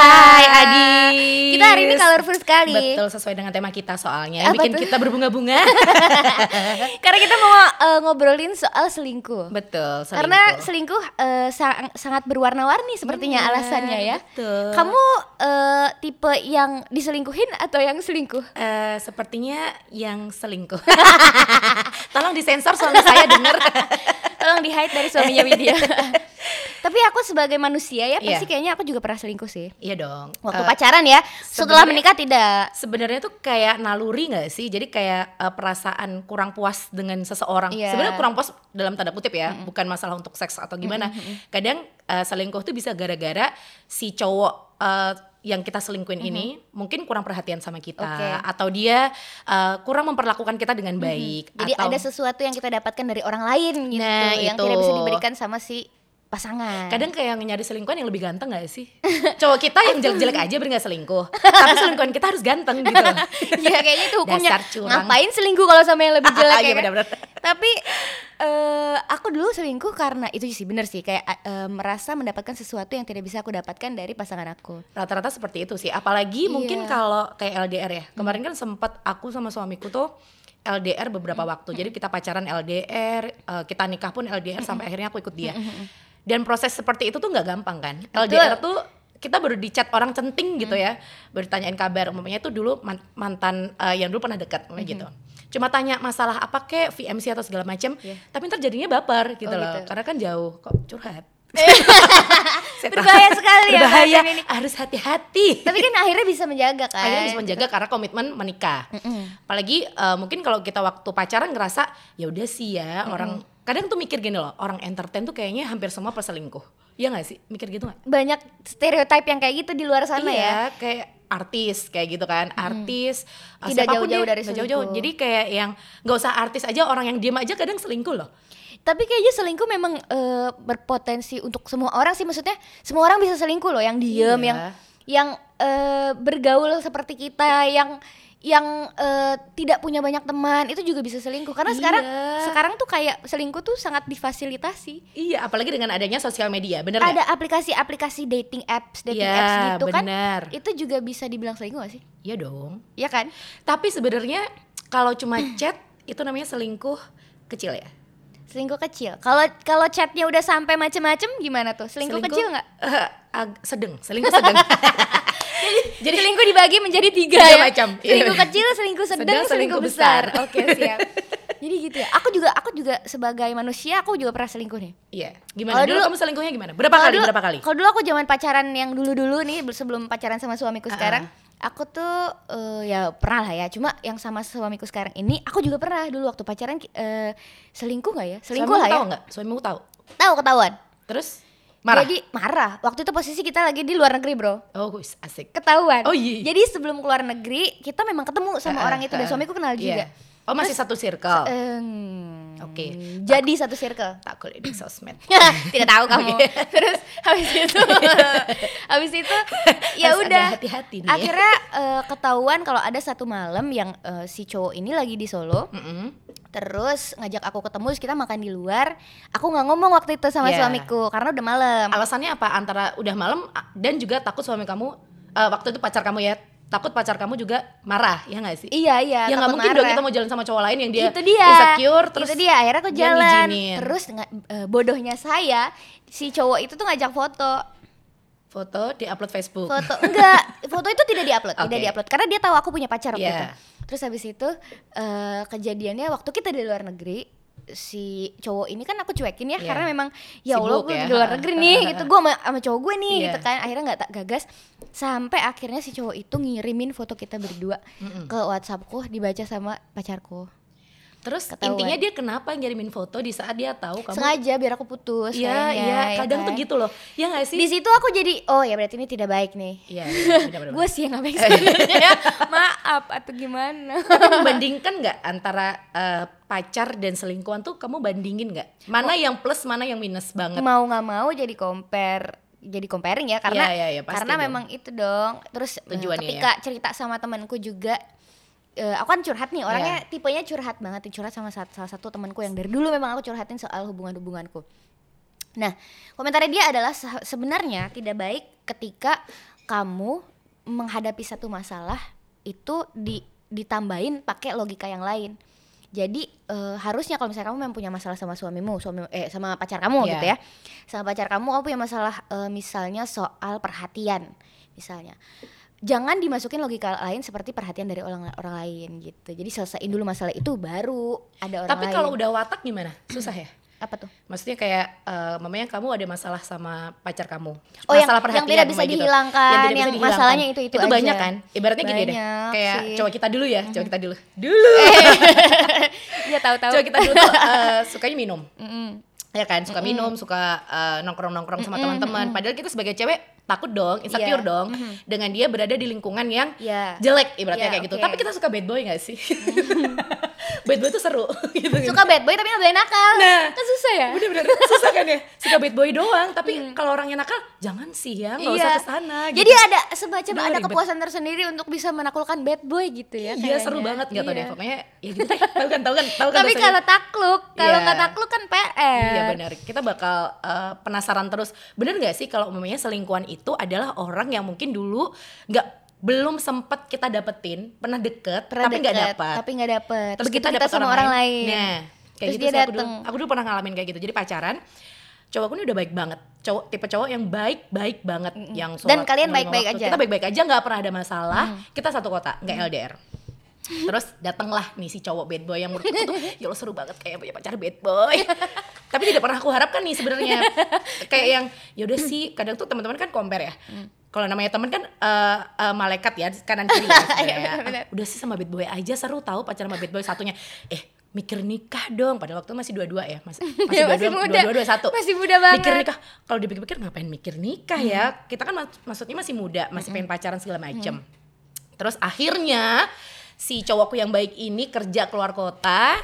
Hai Adi. Kita hari ini colorful sekali. Betul sesuai dengan tema kita soalnya yang Apa bikin tuh? kita berbunga-bunga. Karena kita mau uh, ngobrolin soal selingkuh. betul. selingkuh. Karena selingkuh uh, sang- sangat berwarna-warni sepertinya Bener, alasannya ya. betul. Kamu uh, tipe yang diselingkuhin atau yang selingkuh? Eh, sepertinya yang selingkuh. Tolong disensor suami saya denger. Tolong di hide dari suaminya Widya. Tapi aku sebagai manusia ya pasti Iya. kayaknya aku juga pernah selingkuh sih. Iya dong. Waktu Eh, pacaran ya. Setelah menikah tidak. Sebenarnya tuh kayak naluri nggak sih? Jadi kayak eh, perasaan kurang puas dengan seseorang. Iya. Sebenarnya kurang puas dalam tanda kutip ya, bukan masalah untuk seks atau gimana. Kadang eh, selingkuh tuh bisa gara-gara si cowok eh, yang kita selingkuhin ini mungkin kurang perhatian sama kita Oke. atau dia eh, kurang memperlakukan kita dengan baik. Jadi atau ada sesuatu yang kita dapatkan dari orang lain gitu Nah, yang itu. tidak bisa diberikan sama si pasangan. Kadang kayak nyari selingkuhan yang lebih ganteng gak sih? Cowok kita yang jelek-jelek aja biar gak selingkuh Tapi selingkuhan kita harus ganteng gitu ya kayaknya itu hukumnya. Dasar curang. Ngapain selingkuh kalau sama yang lebih jelek Iya, ya kan? Tapi eh aku dulu selingkuh karena itu sih bener sih kayak eh, merasa mendapatkan sesuatu yang tidak bisa aku dapatkan dari pasangan aku. Rata-rata seperti itu sih Apalagi mungkin Iya. kalau kayak LDR ya Kemarin kan sempat aku sama suamiku tuh LDR beberapa waktu Jadi kita pacaran LDR eh, Kita nikah pun LDR sampai akhirnya aku ikut dia Dan proses seperti itu tuh nggak gampang kan? LDR tuh kita baru di chat orang centing gitu ya. Baru tanyain kabar. Umpamanya itu dulu man- mantan eh, yang dulu pernah dekat umpamanya gitu. Cuma tanya masalah apa kek VMC atau segala macam Iya. tapi ntar jadinya baper gitu Oh, loh. gitu. karena kan jauh. Kok curhat. Berbahaya sekali ya berbahaya. ini. harus hati-hati. Tapi kan akhirnya bisa menjaga kan. akhirnya bisa menjaga karena komitmen menikah. Apalagi eh, mungkin kalau kita waktu pacaran ngerasa ya udah sih ya orang kadang tuh mikir gini loh orang entertain tuh kayaknya hampir semua perselingkuh Iya gak sih mikir gitu gak? Banyak stereotip yang kayak gitu di luar sana ya. iya, kayak artis kayak gitu kan artis eh, Tidak jauh-jauh dari nggak jauh-jauh selingkuh. jadi kayak yang nggak usah artis aja orang yang diem aja kadang selingkuh loh Tapi kayaknya selingkuh memang eh, berpotensi untuk semua orang sih maksudnya semua orang bisa selingkuh loh yang diem Iya. yang yang eh, bergaul seperti kita yang yang eh, tidak punya banyak teman itu juga bisa selingkuh karena sekarang Iya. sekarang tuh kayak selingkuh tuh sangat difasilitasi. iya apalagi dengan adanya sosial media bener? Ada aplikasi-aplikasi dating apps, dating Iya, apps gitu kan. bener. Itu juga bisa dibilang selingkuh gak sih? iya dong Iya kan? tapi sebenarnya kalau cuma chat itu namanya selingkuh kecil ya Selingkuh kecil. Kalau kalau chatnya udah sampai macem-macem gimana tuh? Selingkuh, kecil nggak? Eh, ag- sedang, selingkuh sedang. Jadi selingkuh dibagi menjadi tiga, Tiga ya. macam. Selingkuh Iya. kecil, selingkuh sedang, Sedang, selingkuh, selingkuh besar. besar. Oke siap. Jadi gitu ya. Aku juga aku juga sebagai manusia aku juga pernah selingkuh nih. Iya, gimana? Kalau Dulu, dulu- kamu selingkuhnya gimana? Berapa kali? dulu- Berapa kali? Kalau dulu aku zaman pacaran yang dulu-dulu nih sebelum pacaran sama suamiku Ah, sekarang, aku tuh eh, ya pernah lah ya. Cuma yang sama suamiku sekarang ini aku juga pernah dulu waktu pacaran eh, selingkuh nggak ya? Selingkuh Suamimu lah ya. tahu nggak? Suamimu tahu. Tahu ketahuan. Terus marah. Jadi marah. Waktu itu posisi kita lagi di luar negeri, Bro. oh, asik. Ketahuan. Oh, iya. Jadi sebelum keluar negeri, kita memang ketemu sama Ah, orang itu dan ah, suamiku kenal juga. iya. Oh, masih satu circle. Em, Oke. Jadi satu circle. Takut di sosmed. Tidak tahu kamu. Terus habis itu habis itu ya Harus udah hati-hati nih ya. Akhirnya eh, ketahuan kalau ada satu malam yang eh, si cowok ini lagi di Solo. Mm-mm. Terus ngajak aku ketemu terus kita makan di luar. Aku nggak ngomong waktu itu sama Iya. suamiku karena udah malam. Alasannya apa? Antara udah malam dan juga takut suami kamu eh, waktu itu pacar kamu ya takut pacar kamu juga marah ya nggak sih? Iya iya. ya nggak mungkin dong kita mau jalan sama cowok lain yang dia itu dia insecure terus itu dia akhirnya aku jalan terus eh, bodohnya saya si cowok itu tuh ngajak foto foto di upload Facebook. foto enggak foto itu tidak diupload tidak Oke. diupload karena dia tahu aku punya pacar waktu Iya. itu terus habis itu eh, kejadiannya waktu kita di luar negeri si cowok ini kan aku cuekin ya Iya. karena memang ya Allah Sibuk gue ya. di luar negeri nih gitu gue sama, sama cowok gue nih Iya. gitu kan akhirnya nggak tak gagas sampai akhirnya si cowok itu ngirimin foto kita berdua ke WhatsAppku dibaca sama pacarku Terus Ketahuan. intinya dia kenapa ngirimin foto di saat dia tahu kamu sengaja biar aku putus Iya, iya, ya kadang tuh kan? gitu loh. Ya nggak sih? di situ aku jadi oh ya berarti ini tidak baik nih Iya, benar-benar. gue sih yang nggak baik sebenarnya ya. maaf atau gimana Tapi membandingkan nggak antara eh, pacar dan selingkuhan tuh kamu bandingin nggak? Mana Oh. yang plus, mana yang minus banget? mau nggak mau jadi compare jadi comparing ya karena iya, iya, pasti karena dong. memang itu dong terus Tujuannya ketika cerita sama temanku juga eh, aku kan curhat nih orangnya Iya. tipenya curhat banget curhat sama salah satu temanku yang dari dulu memang aku curhatin soal hubungan-hubunganku nah komentarnya dia adalah se- sebenarnya tidak baik ketika kamu menghadapi satu masalah itu di ditambahin pakai logika yang lain jadi eh, harusnya kalau misalnya kamu memang punya masalah sama suamimu suami eh sama pacar kamu Iya. gitu ya sama pacar kamu kamu punya masalah eh, misalnya soal perhatian misalnya jangan dimasukin logika lain seperti perhatian dari orang orang lain gitu jadi selesaiin dulu masalah itu baru ada orang Tapi lain kalau udah watak gimana? Susah ya? apa tuh Maksudnya kayak eh, mamanya kamu ada masalah sama pacar kamu. Oh, yang- masalah yang tidak bisa gitu. dihilangkan, Yang tidak bisa yang dihilangkan. masalahnya itu-itu Itu aja. banyak kan? Ibaratnya gini deh. Banyak Kayak sih. cowok kita dulu ya, cowok kita dulu. Dulu. ya tahu-tahu cowok kita dulu tuh eh, sukanya minum. Mm-mm. Ya kan, suka minum, suka nongkrong-nongkrong sama teman-teman. Padahal kita sebagai cewek takut dong, insecure Iya. dong dengan dia berada di lingkungan yang Iya. jelek ibaratnya Iya, kayak gitu. oke. Tapi kita suka bad boy gak sih? bad boy tuh seru gitu. suka bad boy tapi nggak boleh nakal Nah. kan susah ya Bener-bener susah kan ya Suka bad boy doang Tapi kalau orangnya nakal Jangan sih ya Gak usah ke sana gitu. Jadi ada semacam Udah ada ribet. kepuasan tersendiri untuk bisa menaklukkan bad boy gitu ya. Iya seru banget Gak tau deh Iya. Pokoknya ya gitu deh Tahu kan tahu kan tahu kan Tapi kalau takluk, kalau nggak takluk kan PR. Iya benar. Kita bakal eh, penasaran terus. Bener gak sih kalau umumnya selingkuhan itu adalah orang yang mungkin dulu nggak belum sempet kita dapetin, pernah deket, Pernah tapi nggak dapat. Tapi nggak dapet. Terus kita kita dapet sama orang lain. Nah, kayak Terus gitu dia sih aku dulu. Aku dulu pernah ngalamin kayak gitu. Jadi pacaran, cowokku ini udah baik banget. Cowok tipe cowok yang baik baik banget, yang sholat Dan kalian baik-baik waktu. aja? Kita baik-baik aja, nggak pernah ada masalah. Kita satu kota, nggak LDR. Terus datanglah nih si cowok bad boy yang menurutku tuh ya Allah seru banget kayak punya pacar bad boy. Tapi tidak pernah aku harapkan nih sebenarnya. kayak yang yaudah sih kadang tuh teman-teman kan compare ya. Kalau namanya teman kan eh, eh, malaikat ya kanan kiri ya. ya. Ah, udah sih sama bad boy aja seru tahu pacaran sama bad boy satunya. Eh mikir nikah dong pada waktu masih dua-dua ya mas masih Ya, masih dua-dua muda. dua-dua dua satu Masih muda banget. mikir nikah kalau dipikir-pikir ngapain mikir nikah ya kita kan mak- maksudnya masih muda masih pengen pacaran segala macem terus akhirnya si cowokku yang baik ini kerja keluar kota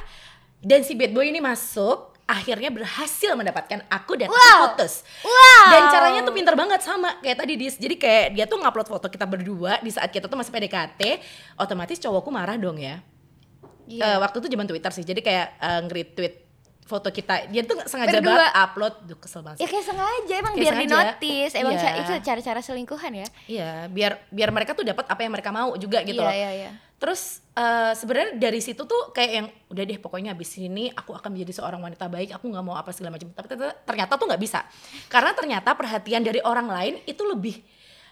dan si bad boy ini masuk akhirnya berhasil mendapatkan aku dan aku Wow. putus Wow. dan caranya tuh pinter banget sama kayak tadi dis jadi kayak dia tuh ngupload foto kita berdua di saat kita tuh masih PDKT otomatis cowokku marah dong ya Eh, Iya. waktu itu zaman Twitter sih jadi kayak eh, nge-retweet foto kita dia tuh sengaja Berdua. banget upload duh kesel banget Ya kayak sengaja emang Kayak biar sengaja. di notice. Emang ca- itu cara-cara selingkuhan ya. Iya, biar biar mereka tuh dapat apa yang mereka mau juga gitu iya, loh. iya, iya. Terus eh, sebenarnya dari situ tuh kayak yang udah deh pokoknya habis ini aku akan menjadi seorang wanita baik, aku nggak mau apa segala macam. Tapi ternyata, ternyata tuh nggak bisa. Karena ternyata perhatian dari orang lain itu lebih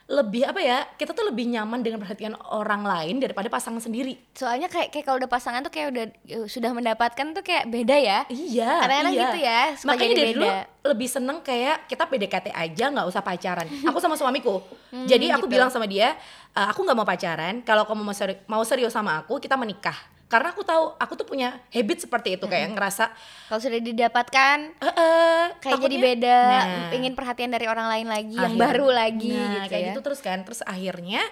lebih apa ya? Kita tuh lebih nyaman dengan perhatian orang lain daripada pasangan sendiri. Soalnya kayak kayak kalau udah pasangan tuh kayak udah uh, sudah mendapatkan tuh kayak beda ya. Iya, Kadang-kadang iya. gitu ya, Makanya dari dulu beda. lebih seneng kayak kita PDKT aja nggak usah pacaran. Aku sama suamiku. Jadi aku gitu. bilang sama dia, "E, aku nggak mau pacaran. Kalau kamu mau serius sama aku, kita menikah. Karena aku tahu aku tuh punya habit seperti itu kayak ngerasa Kalau sudah didapatkan eh eh, kayak jadi takutnya- beda, Nah, pengen perhatian dari orang lain lagi, yang akhir- baru lagi nah, gitu kayak ya. gitu terus kan. Terus akhirnya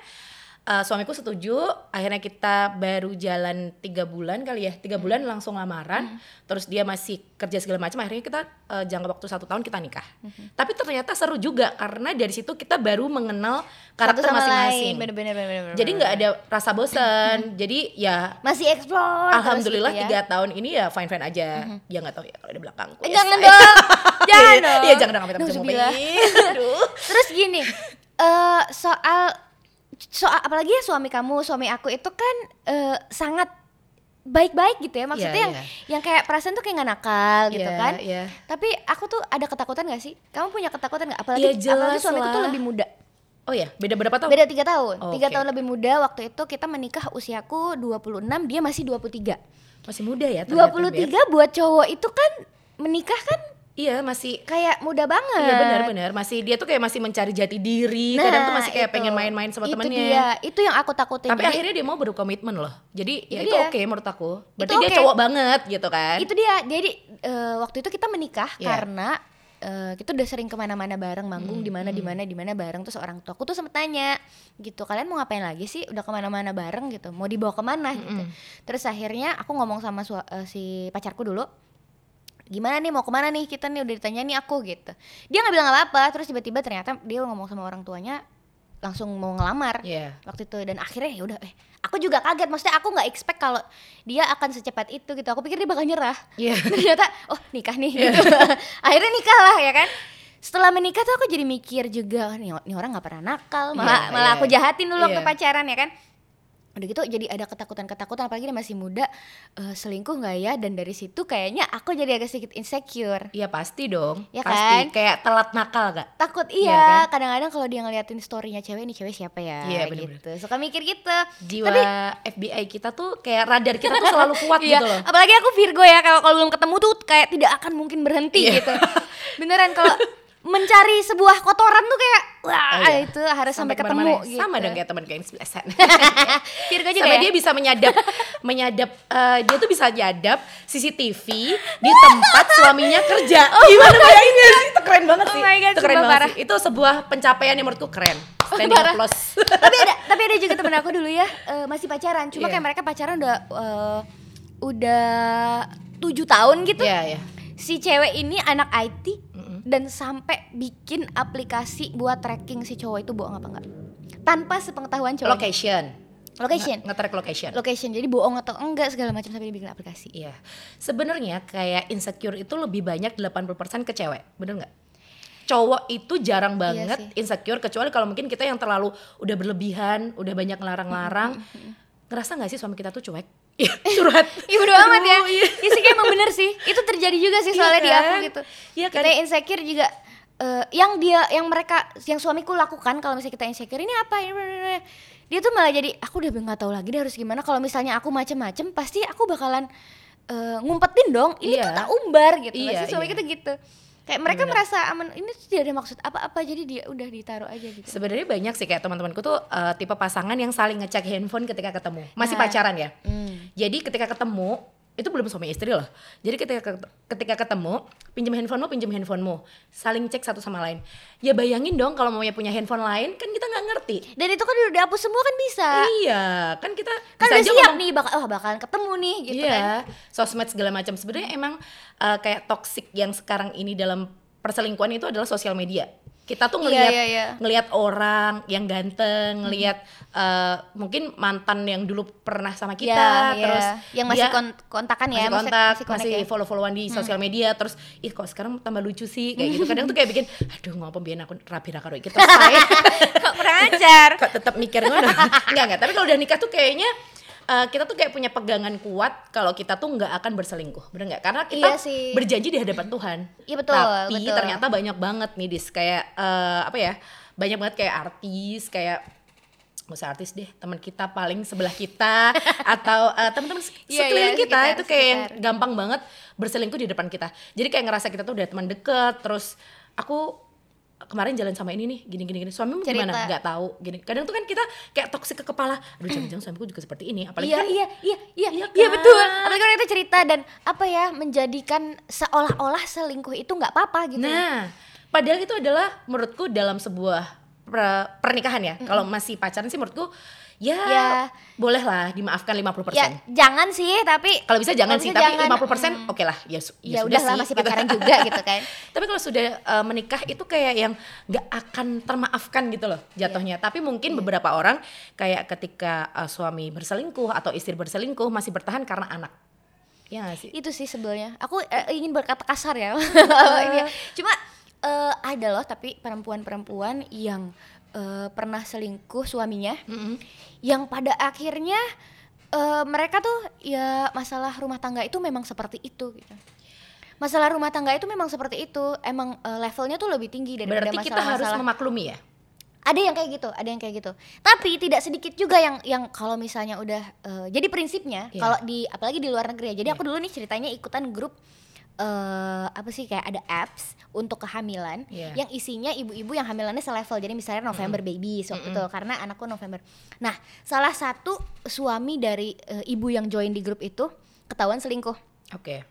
eh, suamiku setuju akhirnya kita baru jalan tiga bulan kali ya tiga Hmm. bulan langsung lamaran terus dia masih kerja segala macam akhirnya kita eh, jangka waktu satu tahun kita nikah Hmm. tapi ternyata seru juga karena dari situ kita baru mengenal karakter masing-masing jadi nggak ada rasa bosan jadi ya masih explore alhamdulillah gitu ya. tiga tahun ini ya fine fine aja ya nggak tahu ya kalau di belakangku Eh, ya jangan saya- dong, jangan Iya, dong. iya jangan dong Nauzubillah. Aduh. Terus gini, eh soal soal apalagi ya suami kamu, suami aku itu kan eh, sangat baik-baik gitu ya maksudnya Iya, yang iya. yang kayak perasaan tuh kayak nggak nakal gitu Iya, kan iya. tapi aku tuh ada ketakutan gak sih kamu punya ketakutan nggak apalagi apalagi jelas suamiku tuh lah. lebih muda Oh ya, beda berapa tahun? beda tiga tahun Oh, tiga oke. tahun lebih muda waktu itu kita menikah usiaku 26 dia masih 23 Masih muda ya ternyata, 23 Beb. buat cowok itu kan menikah kan Iya, masih kayak muda banget Iya benar-benar masih dia tuh kayak masih mencari jati diri, kadang tuh masih kayak Nah, itu. pengen main-main sama itu temennya. dia itu yang aku takutin Tapi Jadi- akhirnya dia mau berkomitmen loh. Jadi ya Itu itu oke menurut aku. Berarti Itu dia cowok banget gitu kan. itu dia jadi eh, waktu itu kita menikah Iya. karena eh, kita udah sering ke mana-mana bareng manggung Hmm, di mana di mana di mana bareng terus orang tua aku tuh sempet tanya gitu kalian mau ngapain lagi sih udah ke mana-mana bareng gitu mau dibawa ke mana gitu Mm-mm. terus akhirnya aku ngomong sama eh, si pacarku dulu gimana nih? Mau ke mana nih? Kita nih udah ditanya nih aku gitu. Dia nggak bilang apa-apa terus tiba-tiba ternyata dia ngomong sama orang tuanya langsung mau ngelamar Iya. waktu itu. Dan akhirnya ya udah eh aku juga kaget. Maksudnya aku nggak expect kalau dia akan secepat itu gitu. Aku pikir dia bakal nyerah. Iya. ternyata oh nikah nih gitu. akhirnya nikah lah ya kan? Setelah menikah tuh aku jadi mikir juga nih, nih orang nggak pernah nakal. Malah Iya, malah iya, aku iya. jahatin dulu waktu Iya. pacaran ya kan udah gitu jadi ada ketakutan-ketakutan apalagi dia masih muda eh, selingkuh nggak ya dan dari situ kayaknya aku jadi agak sedikit insecure Iya pasti dong. Ya pasti. kan? Kayak telat nakal gak? takut Iya iya kan? kadang-kadang kalau dia ngeliatin storynya cewek ini cewek siapa ya Iya, gitu suka mikir gitu Jiwa FBI kita tuh kayak radar kita tuh selalu kuat Iya, gitu loh. apalagi aku Virgo ya kalau kalau belum ketemu tuh kayak tidak akan mungkin berhenti Iya. gitu. Beneran kalau mencari sebuah kotoran tuh kayak wah Oh, iya. itu harus sampai, ke mana-mana ketemu gitu. Sama dong kayak teman kayak sana. Virgo juga Sampai ya. dia bisa menyadap, menyadap, eh, dia tuh bisa nyadap CCTV di tempat suaminya kerja. Gimana bayanginnya sih? Itu keren banget Oh sih. my God, itu keren banget parah. sih. Itu sebuah pencapaian yang menurutku keren. Standing Parah. applause. tapi ada tapi ada juga temen aku dulu ya eh, masih pacaran. Cuma Iya. kayak mereka pacaran udah eh, udah tujuh tahun gitu. Iya, iya. Si cewek ini anak IT. Dan sampai bikin aplikasi buat tracking si cowok itu bohong apa enggak. Tanpa sepengetahuan cowok. Location. Location. Nge- Nge-track location. Location. Jadi bohong atau enggak segala macam sampai dia bikin aplikasi. Iya. Sebenarnya kayak insecure itu lebih banyak 80% ke cewek. Bener nggak? Cowok itu jarang banget sih. insecure kecuali kalau mungkin kita yang terlalu udah berlebihan, udah banyak ngelarang-larang. Ngerasa nggak sih suami kita tuh cuek? Iya, curhat. Iya bodo amat ya. Iya. Iya sih kayak emang bener sih. Itu terjadi juga sih Iya soalnya di aku kan? gitu. Iya kan? Kita insecure juga eh, yang dia yang mereka yang suamiku lakukan kalau misalnya kita insecure ini apa ini dia tuh malah jadi aku udah nggak tahu lagi dia harus gimana kalau misalnya aku macem-macem pasti aku bakalan eh, ngumpetin dong ini Iya. tuh tak umbar gitu Iya, Pasti suami iya. kita gitu kayak mereka Bener. merasa aman ini tuh tidak ada maksud apa-apa jadi dia udah ditaruh aja gitu Sebenarnya banyak sih kayak teman-temanku tuh eh, tipe pasangan yang saling ngecek handphone ketika ketemu. Masih Nah. pacaran ya. Hmm. Jadi ketika ketemu itu belum suami istri loh. Jadi ketika ketika ketemu, pinjam handphonemu, pinjam handphonemu, saling cek satu sama lain. Ya bayangin dong kalau maunya punya handphone lain kan kita nggak ngerti. dan itu kan udah dihapus semua kan bisa Iya, kan kita kan bisa udah aja siap ngomong- nih bakal oh bakalan ketemu nih gitu iya, kan sosmed segala macam. Sebenarnya emang eh, kayak toxic yang sekarang ini dalam perselingkuhan itu adalah sosial media. Kita tuh Iya, ngelihat iya, iya. ngelihat orang yang ganteng, ngelihat eh, mungkin mantan yang dulu pernah sama kita, Iya, iya. terus yang masih dia kon- kontakan ya, masih kontak, masih connect masih ya. follow-followan di sosial media, terus ih kok sekarang tambah lucu sih kayak gitu. Kadang tuh kayak bikin, aduh ngapa biar aku rapi karo kita selesai. kok kurang ajar kok tetap mikir ngono enggak enggak tapi kalau udah nikah tuh kayaknya eh, kita tuh kayak punya pegangan kuat kalau kita tuh nggak akan berselingkuh bener nggak? Karena kita Iya sih. berjanji di hadapan Tuhan. Iya, betul, tapi betul. ternyata banyak banget nih dis. Kayak eh, apa ya banyak banget kayak artis kayak nggak usah artis deh teman kita paling sebelah kita atau eh, teman-teman se- Iya, sekeliling iya, kita sekitar, itu kayak yang gampang banget berselingkuh di depan kita. Jadi kayak ngerasa kita tuh udah teman deket terus aku kemarin jalan sama ini nih gini gini gini. Suamimu Cerita. gimana nggak tahu. Gini. Kadang tuh kan kita kayak toksik ke kepala. Aduh jangan-jangan suamiku juga seperti ini. Apalagi iya kan iya iya iya. Iya iya kan? betul. Apalagi orang itu cerita dan apa ya menjadikan seolah-olah selingkuh itu nggak apa-apa gitu. Nah padahal itu adalah menurutku dalam sebuah per- pernikahan ya. Kalau masih pacaran sih menurutku ya, Ya. boleh lah dimaafkan 50% ya jangan sih tapi kalau bisa jangan sih bisa tapi jangan. 50% oke lah ya, su- ya, sudah sih, masih gitu. pacaran juga gitu kan Tapi kalau sudah uh, menikah itu kayak yang nggak akan termaafkan gitu loh jatuhnya. Iya. Tapi mungkin beberapa orang kayak ketika uh, suami berselingkuh atau istri berselingkuh masih bertahan karena anak. Ya sih? itu sih sebenarnya aku eh, ingin berkata kasar ya ya. cuma eh, ada loh tapi perempuan-perempuan yang eh, pernah selingkuh suaminya Mm-mm. yang pada akhirnya eh, mereka tuh ya masalah rumah tangga itu memang seperti itu gitu. Masalah rumah tangga itu memang seperti itu, emang eh, levelnya tuh lebih tinggi daripada Berarti kita harus masalah-masalah. memaklumi ya. Ada yang kayak gitu, ada yang kayak gitu. Tapi tidak sedikit juga yang yang kalau misalnya udah eh, jadi prinsipnya Iya. kalau di apalagi di luar negeri ya. Jadi aku dulu nih ceritanya ikutan grup eh apa sih kayak ada apps untuk kehamilan Iya. yang isinya ibu-ibu yang hamilannya selevel. Jadi misalnya November baby waktu itu karena anakku November. Nah, salah satu suami dari eh, ibu yang join di grup itu ketahuan selingkuh Oke.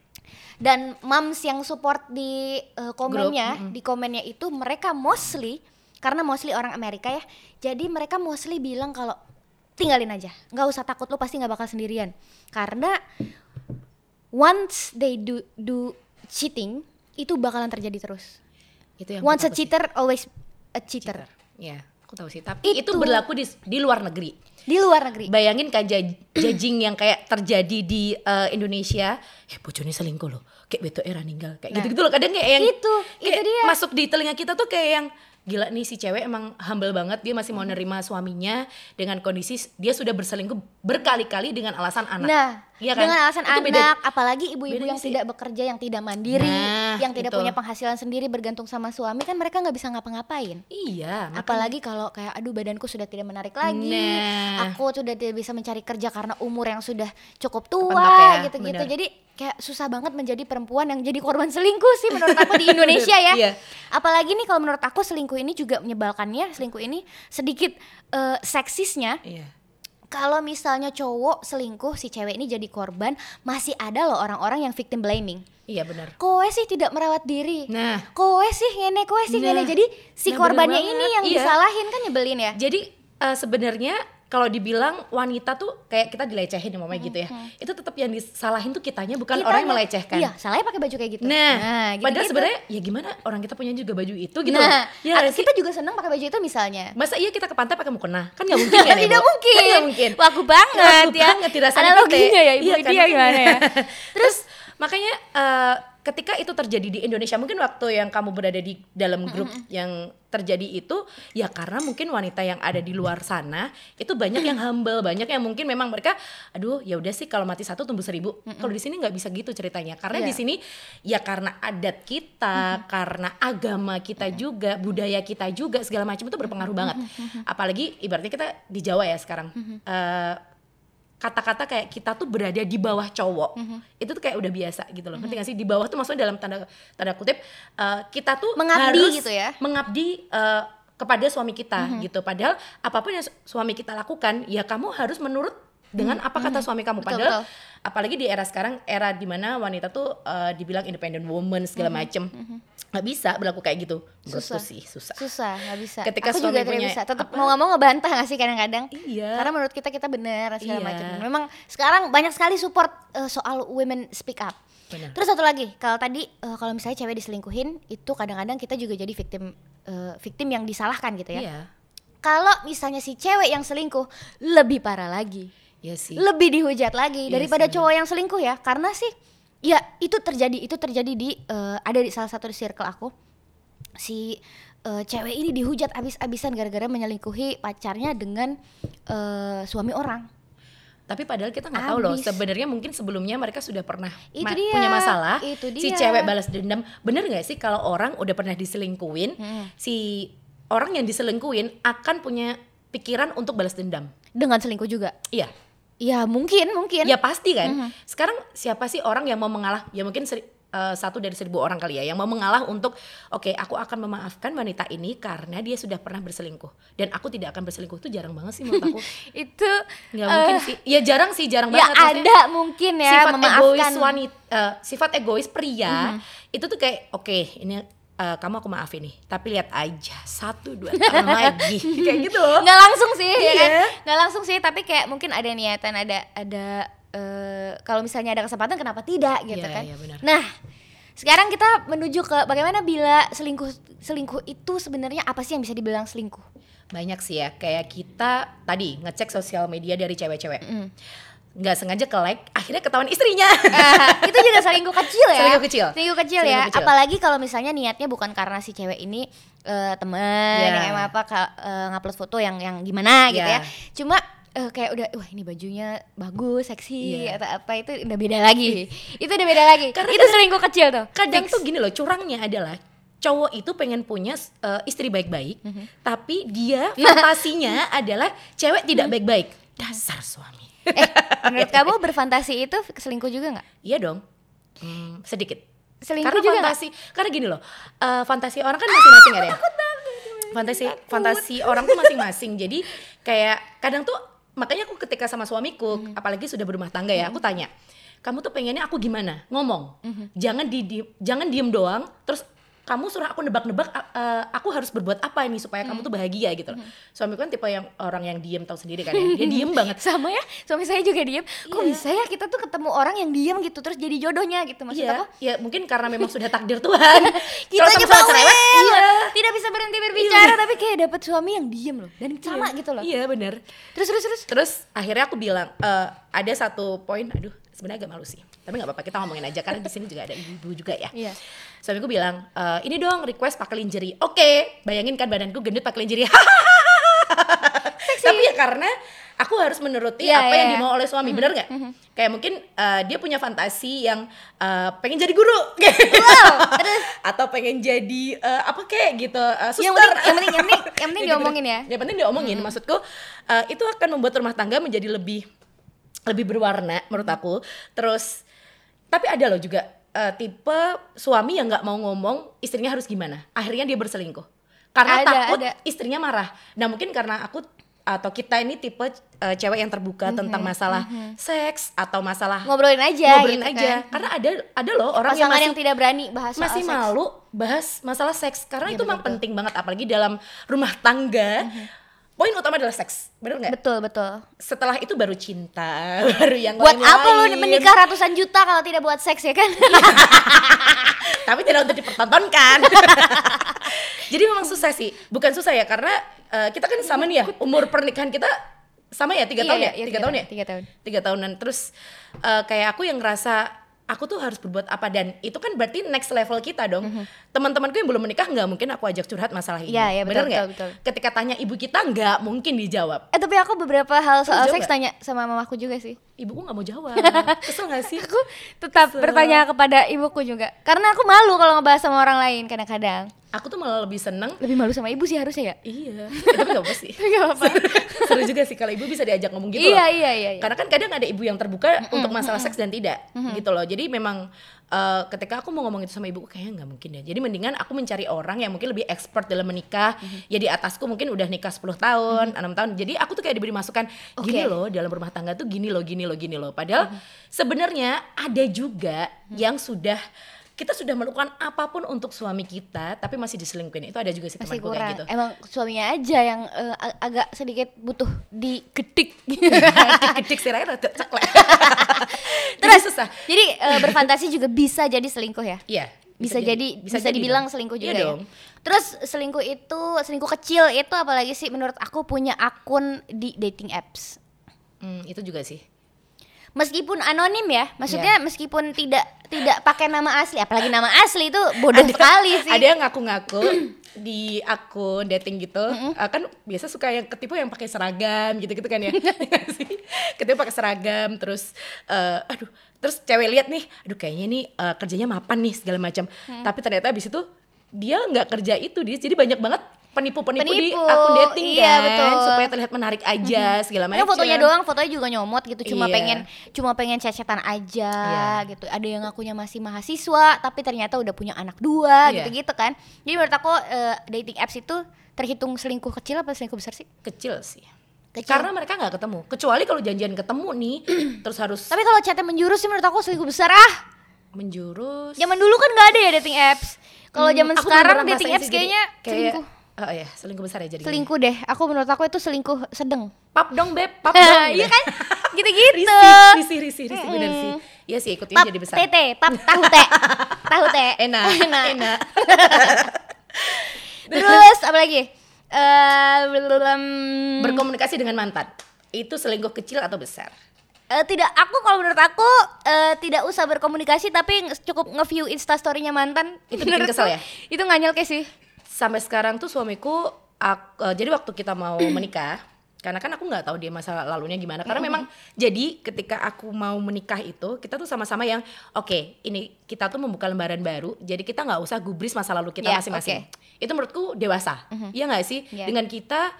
dan moms yang support di uh, komennya Grup, mm-mm. di komennya itu mereka mostly karena mostly orang Amerika ya jadi mereka mostly bilang kalau tinggalin aja nggak usah takut lo pasti nggak bakal sendirian karena once they do do cheating itu bakalan terjadi terus Itu yang once a tahu sih. cheater always a cheater Ya, aku tahu sih. Tapi Itu. itu, berlaku di di luar negeri. Di luar negeri. Bayangin kan jaj- judging yang kayak terjadi di eh, Indonesia, eh bojone selingkuh loh, kayak beto era ninggal, kayak gitu-gitu loh. Kadang kayak yang Itu, itu kayak dia. masuk di telinga kita tuh kayak yang gila nih si cewek emang humble banget dia masih mau nerima suaminya dengan kondisi dia sudah berselingkuh berkali-kali dengan alasan anak. Nah, Iya kan? dengan alasan Itu anak, beda. apalagi ibu-ibu yang sih. tidak bekerja, yang tidak mandiri, Nah, yang tidak itu. punya penghasilan sendiri bergantung sama suami kan mereka nggak bisa ngapa-ngapain. Iya, makanya- Apalagi kalau kayak aduh badanku sudah tidak menarik lagi, Nah. aku sudah tidak bisa mencari kerja karena umur yang sudah cukup tua ya, gitu-gitu. benar. Jadi kayak susah banget menjadi perempuan yang jadi korban selingkuh sih menurut aku di Indonesia ya. Iya. Apalagi nih kalau menurut aku selingkuh ini juga menyebalkannya, selingkuh ini sedikit eh, seksisnya Iya. Kalau misalnya cowok selingkuh si cewek ini jadi korban masih ada loh orang-orang yang victim blaming Iya benar. kowe sih tidak merawat diri Nah, kowe sih ngene kowe sih Nah. ngene jadi si Nah, korbannya ini yang Iya. disalahin kan nyebelin ya jadi eh, sebenarnya kalau dibilang wanita tuh kayak kita dilecehin ya mamanya gitu ya. Itu tetap yang disalahin tuh kitanya bukan Kitanya- orang yang melecehkan. iya salahnya pakai baju kayak gitu Nah, gitu padahal sebenarnya ya gimana orang kita punya juga baju itu gitu. nah ya nggak sih? kita juga seneng pakai baju itu misalnya Masa iya kita ke pantai pakai mukena? Kan nggak mungkin kan ya, tidak Bu? mungkin. Kan nggak mungkin. Waku banget Waku ya. banget dirasain Analoginya kita. ya, Ibu Iya, Dia gimana ya? Terus makanya eh, ketika itu terjadi di Indonesia mungkin waktu yang kamu berada di dalam grup yang terjadi itu ya karena mungkin wanita yang ada di luar sana itu banyak yang humble banyak yang mungkin memang mereka aduh ya udah sih kalau mati satu tumbuh seribu. Kalau di sini nggak bisa gitu ceritanya karena di Iya. sini ya karena adat kita karena agama kita juga budaya kita juga segala macam itu berpengaruh banget. Apalagi ibaratnya kita di Jawa ya sekarang Eh, kata-kata kayak kita tuh berada di bawah cowok. Itu tuh kayak udah biasa gitu loh. Ngerti gak sih? Di bawah tuh maksudnya dalam tanda tanda kutip eh, kita tuh Mengabdi harus gitu ya? mengabdi eh, kepada suami kita gitu. Padahal apa pun yang su- suami kita lakukan ya kamu harus menurut dengan apa kata suami kamu. Betul, padahal betul. apalagi di era sekarang era di mana wanita tuh eh, dibilang independent woman segala macem nggak bisa berlaku kayak gitu. Susah. sih susah. Susah nggak bisa. Ketika aku juga tidak punya bisa. Tetap mau nggak mau ngebantah nggak sih kadang-kadang? Iya. karena menurut kita kita benar segala Iya. macam. Memang sekarang banyak sekali support eh, soal women speak up. Benar. terus satu lagi kalau tadi eh, kalau misalnya cewek diselingkuhin itu kadang-kadang kita juga jadi victim eh, victim yang disalahkan gitu ya. Iya. Kalau misalnya si cewek yang selingkuh lebih parah lagi. Iya sih. Lebih dihujat lagi Iya daripada sih, cowok yang selingkuh ya. Karena sih ya itu terjadi itu terjadi di eh, ada di salah satu di circle aku si eh, cewek ini dihujat abis-abisan gara-gara menyelingkuhi pacarnya dengan eh, suami orang Tapi padahal kita nggak tahu loh. Sebenarnya mungkin sebelumnya mereka sudah pernah Itu ma- dia, punya masalah. itu Si dia. cewek balas dendam. Bener nggak sih kalau orang udah pernah diselingkuin, Hmm. si orang yang diselingkuin akan punya pikiran untuk balas dendam. dengan selingkuh juga Iya. Ya mungkin mungkin Ya pasti kan. Mhm. Sekarang siapa sih orang yang mau mengalah? Ya mungkin seri- eh, satu dari seribu orang kali ya yang mau mengalah untuk oke aku akan memaafkan wanita ini karena dia sudah pernah berselingkuh dan aku tidak akan berselingkuh itu jarang banget sih menurut aku itu nggak eh, mungkin sih ya jarang sih jarang ya banget maksudnya ada mungkin ya sifat egois memaafkan wanita eh, sifat egois pria Mhm. itu tuh kayak oke ini eh, kamu aku maafin nih tapi lihat aja satu dua tahun lagi kayak gitu nggak langsung sih ya kan Iya. nggak langsung sih tapi kayak mungkin ada niatan ada ada eh, kalau misalnya ada kesempatan kenapa tidak gitu Iya, kan iya, benar. nah sekarang kita menuju ke bagaimana bila selingkuh selingkuh itu sebenarnya apa sih yang bisa dibilang selingkuh banyak sih ya kayak kita tadi ngecek sosial media dari cewek-cewek Mm. Nggak sengaja ke like akhirnya ketahuan istrinya Ah, itu juga selingkuh kecil ya Selingkuh kecil. selingkuh kecil Selingkuh ya kecil. apalagi kalau misalnya niatnya bukan karena si cewek ini eh, temen Iya. yang emang apa eh, ngupload foto yang yang gimana gitu Iya. ya cuma eh, kayak udah wah ini bajunya bagus seksi Iya. atau apa itu udah beda lagi itu udah beda lagi Karena itu selingkuh kecil tuh kadang Fix. tuh gini loh curangnya adalah cowok itu pengen punya eh, istri baik-baik Mhm. tapi dia fantasinya adalah cewek tidak baik-baik dasar suami eh menurut kamu berfantasi itu selingkuh juga nggak? Iya dong. Hmm, sedikit. Selingkuh karena juga fantasi karena gini loh eh, fantasi orang kan masing-masing ya. Ren? fantasi fantasi orang tuh masing-masing. Jadi kayak kadang tuh makanya aku ketika sama suamiku Mhm. apalagi sudah berumah tangga ya aku tanya kamu tuh pengennya aku gimana? Ngomong Mhm. jangan di di- jangan diem doang terus kamu suruh aku nebak-nebak eh, aku harus berbuat apa ini supaya kamu tuh bahagia gitu loh. Suamiku kan tipe yang orang yang diem tahu sendiri kan ya. Dia diem banget. sama ya suami saya juga diem kok bisa ya kita tuh ketemu orang yang diem gitu terus jadi jodohnya gitu maksud Iya, aku ya mungkin karena memang sudah takdir Tuhan. kita aja cerewet, iya. tidak bisa berhenti berbicara tapi kayak dapet suami yang diem loh dan sama gitu loh Iya bener. terus terus terus Terus akhirnya aku bilang "Eh, ada satu poin, aduh sebenarnya agak malu sih. Tapi nggak apa-apa kita ngomongin aja karena di sini juga ada ibu-ibu juga ya. Iya. Suamiku bilang "Eh, ini dong request pakai lingerie. Oke, bayangin kan badanku gendut pakai lingerie. Tapi ya karena aku harus menuruti Iya, apa iya, yang iya. dimau oleh suami, bener nggak? Kayak mungkin eh, dia punya fantasi yang eh, pengen jadi guru, atau pengen jadi eh, apa kayak gitu, eh, suster. yang penting yang penting yang penting yang penting Gitu-gitu. diomongin ya Yang penting diomongin. Maksudku eh, itu akan membuat rumah tangga menjadi lebih lebih berwarna menurut aku. Terus tapi ada loh juga eh, tipe suami yang nggak mau ngomong istrinya harus gimana. Akhirnya dia berselingkuh. Karena Ada, takut ada. istrinya marah. Nah, mungkin karena aku atau kita ini tipe eh, cewek yang terbuka tentang masalah seks atau masalah ngobrolin aja ngobrolin gitu aja. kan. Karena ada ada loh orang yang masih yang tidak berani bahas soal masih seks. malu bahas masalah seks karena Iya, itu memang penting banget apalagi dalam rumah tangga poin utama adalah seks bener nggak? Betul betul. Setelah itu baru cinta baru yang buat lain-lain. apa lo menikah ratusan juta kalau tidak buat seks ya kan? Tapi tidak untuk dipertontonkan. Jadi memang susah sih. Bukan susah ya karena eh, kita kan sama nih ya umur pernikahan kita sama ya tiga Iya, tahun iya, ya? iya, tiga tahun ya? tiga tahun. Tiga tahunan. Terus eh, kayak aku yang ngerasa aku tuh harus berbuat apa dan itu kan berarti next level kita dong. Teman-temanku yang belum menikah nggak mungkin aku ajak curhat masalah ini. Iya, bener betul, nggak? ketika tanya ibu kita nggak mungkin dijawab. Eh tapi aku beberapa hal soal seks tanya sama mamaku juga sih. Ibuku nggak mau jawab. Kesel nggak sih? Aku tetap bertanya kepada ibuku juga. Karena aku malu kalau ngebahas sama orang lain kadang-kadang aku tuh malah lebih seneng lebih malu sama ibu sih harusnya ya iya Eh, tapi nggak apa sih Gak apa-apa. seru juga sih kalau ibu bisa diajak ngomong gitu iya loh. iya iya iya. Karena kan kadang ada ibu yang terbuka untuk masalah seks dan tidak gitu loh. Jadi memang eh, ketika aku mau ngomong itu sama ibu kayaknya nggak mungkin ya. Jadi mendingan aku mencari orang yang mungkin lebih expert dalam menikah. Ya di atasku mungkin udah nikah 10 tahun, enam tahun. Jadi aku tuh kayak diberi masukan gini Oke. loh dalam rumah tangga tuh gini loh, gini loh, gini loh. Padahal sebenarnya ada juga yang sudah kita sudah melakukan apa pun untuk suami kita tapi masih diselingkuhin itu ada juga sih masih temanku kayak gitu emang suaminya aja yang ag- agak sedikit butuh digedik kedik sih rada ceklek terus susah jadi eh, berfantasi juga bisa jadi selingkuh ya Iya. bisa, jadi bisa, dibilang dong. selingkuh Iya juga ya. dong. Terus selingkuh itu selingkuh kecil itu apalagi sih menurut aku punya akun di dating apps. Hmm, itu juga sih. Meskipun anonim ya, maksudnya meskipun tidak tidak pakai nama asli, apalagi nama asli itu bodoh sekali sih. Ada yang ngaku-ngaku di akun dating gitu, eh, kan biasa suka yang ketipu yang pakai seragam gitu-gitu kan ya. Iya ketipu pakai seragam terus eh, aduh, terus cewek lihat nih, aduh kayaknya nih eh, kerjanya mapan nih segala macam. Mm. Tapi ternyata habis itu dia nggak kerja itu dia jadi banyak banget penipu-penipu di Penipu, akun dating iya, kan betul. supaya terlihat menarik aja segala macam. Fotonya doang, fotonya juga nyomot gitu, cuma Iya. pengen cuma pengen cecetan aja Iya. gitu. Ada yang ngakunya masih mahasiswa, tapi ternyata udah punya anak dua Iya. gitu-gitu kan. Jadi menurut aku eh, dating apps itu terhitung selingkuh kecil apa selingkuh besar sih? kecil sih. Kecil. Karena mereka nggak ketemu. Kecuali kalau janjian ketemu nih, terus harus Tapi kalau chatnya menjurus sih menurut aku selingkuh besar ah. menjurus. Zaman dulu kan nggak ada ya dating apps. Kalau Hmm, zaman sekarang dating apps sih, kayaknya kayak, selingkuh. Oh iya, selingkuh besar ya jadi. Selingkuh deh. Aku menurut aku itu selingkuh sedang. Pap dong beb, pap dong. Iya kan? Gitu-gitu. risih, risih, risih, risih, bener sih. Iya sih ikutin Pap jadi besar. tete, pap tahu teh. tahu teh. Enak, Enak. enak. Terus apa lagi? Eh belum Berkomunikasi dengan mantan. Itu selingkuh kecil atau besar? eh, tidak aku kalau menurut aku eh, tidak usah berkomunikasi tapi cukup nge-view instastorynya mantan Itu bikin kesel ya? itu nggak nyelke sih Sampai sekarang tuh suamiku, ak- eh, jadi waktu kita mau menikah, karena kan aku nggak tahu dia masa lalunya gimana. Karena memang jadi ketika aku mau menikah itu, kita tuh sama-sama yang oke, ini kita tuh membuka lembaran baru. Jadi kita nggak usah gubris masa lalu kita Ya, masing-masing. Itu menurutku dewasa, Iya nggak sih? Iya. Dengan kita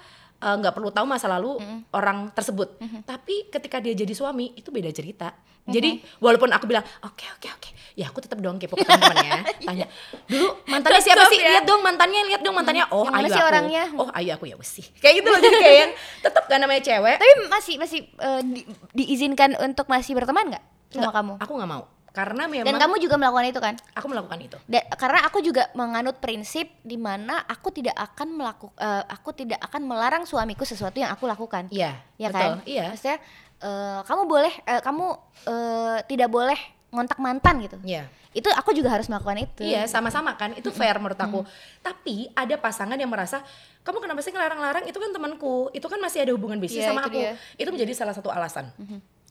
eh, nggak perlu tahu masa lalu orang tersebut. Tapi ketika dia jadi suami itu beda cerita. Jadi walaupun aku bilang oke oke oke, ya aku tetap dong kepo ke teman-temannya. Tanya dulu mantannya siapa Tetep sih? ya. Lihat dong mantannya, lihat dong mantannya. Oh Yang ayu aku. orangnya? Oh ayu aku ya sih. Kayak gitu loh jadi kayak yang tetap kan namanya cewek. tapi masih masih eh, di- diizinkan untuk masih berteman nggak sama Nggak, kamu Aku nggak mau. Karena memang Dan kamu juga melakukan itu kan? aku melakukan itu Da- karena aku juga menganut prinsip di mana aku tidak akan melakukan aku tidak akan melarang suamiku sesuatu yang aku lakukan. iya Ya betul kan? iya Maksudnya eh, kamu boleh eh, kamu eh, tidak boleh ngontak mantan gitu. iya Itu aku juga harus melakukan itu. Iya sama-sama kan itu fair menurut aku. Tapi ada pasangan yang merasa kamu kenapa sih ngelarang-larang itu kan temanku itu kan masih ada hubungan bisnis Iya, sama itu aku. dia. Itu menjadi salah satu alasan.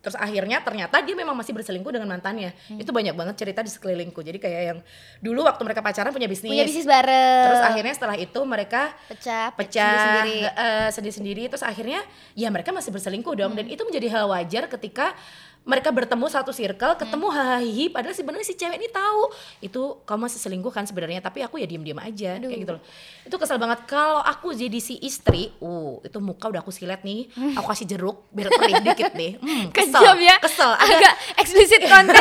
Terus akhirnya ternyata dia memang masih berselingkuh dengan mantannya. Itu banyak banget cerita di sekelilingku. Jadi kayak yang dulu waktu mereka pacaran punya bisnis. Punya bisnis bareng. Terus akhirnya setelah itu mereka pecah, pecah sendiri. eh, sendiri-sendiri terus akhirnya ya mereka masih berselingkuh dong dan itu menjadi hal wajar ketika mereka bertemu satu circle ketemu hahaha padahal sebenarnya si cewek ini tahu. Itu kamu masih selingkuh kan sebenarnya tapi aku ya diem-diem aja kayak gitu loh. Itu kesel banget. Kalau aku jadi si istri uh itu muka udah aku silet nih. Aku kasih jeruk biar perih dikit deh hmm, kesel Kejam ya. kesel. Agak Agak eksplisit konten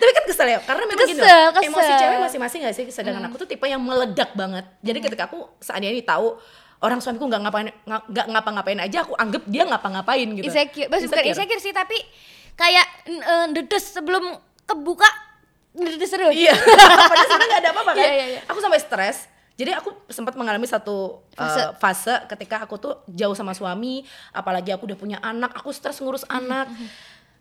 tapi kan kesel ya karena memang gini Kesel, loh, kesel. emosi cewek masing-masing gak sih? Sedangkan aku tuh tipe yang meledak banget. Jadi ketika aku seandainya ini tahu orang suamiku nggak ngapain nga- nggak ngapa-ngapain aja aku anggap dia ngapa-ngapain gitu insecure. Bukan Insecure. sih tapi kayak eh, dedes sebelum kebuka dedes terus. iya padahal sebenarnya nggak ada apa-apa kan Iya, iya, iya. aku sampai stres jadi aku sempat mengalami satu Fase. fase. fase ketika aku tuh jauh sama suami apalagi aku udah punya anak aku stres ngurus anak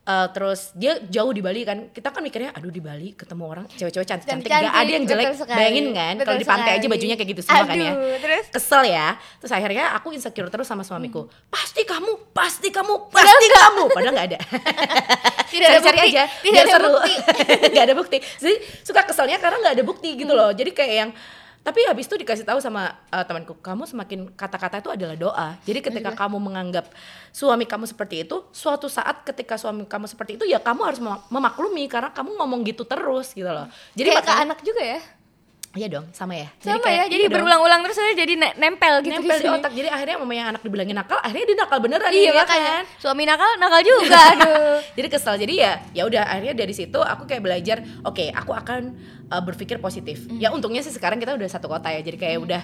Eh, terus dia jauh di Bali kan. Kita kan mikirnya aduh di Bali ketemu orang cewek-cewek cantik-cantik. Gak Cantik-cantik, ada yang jelek. sekali, bayangin kan? Kalau di pantai aja bajunya kayak gitu semua kan ya. Aduh, terus? kesel ya. Terus akhirnya aku insecure terus sama suamiku. Pasti kamu pasti kamu pasti kamu. Padahal nggak ada. Tidak ada cari-cari bukti, aja. Tidak biar ada seru. bukti. nggak ada bukti. Jadi suka keselnya karena nggak ada bukti gitu loh. Jadi kayak yang tapi habis itu dikasih tahu sama uh, temanku kamu semakin kata-kata itu adalah doa jadi ketika kamu menganggap suami kamu seperti itu suatu saat ketika suami kamu seperti itu ya kamu harus mem- memaklumi karena kamu ngomong gitu terus gitu loh jadi Kayak ke anak juga ya. iya dong sama ya Sama kayak- ya. Jadi iya berulang-ulang terus aja jadi ne- nempel gitu nempel di otak jadi akhirnya mamanya anak dibilangin nakal akhirnya dia nakal beneran Iya ya makanya. kan Suami nakal, nakal juga. Aduh. jadi kesel jadi ya ya udah akhirnya dari situ aku kayak belajar oke aku akan uh, berpikir positif. Mm. ya untungnya sih sekarang kita udah satu kota ya. Jadi kayak udah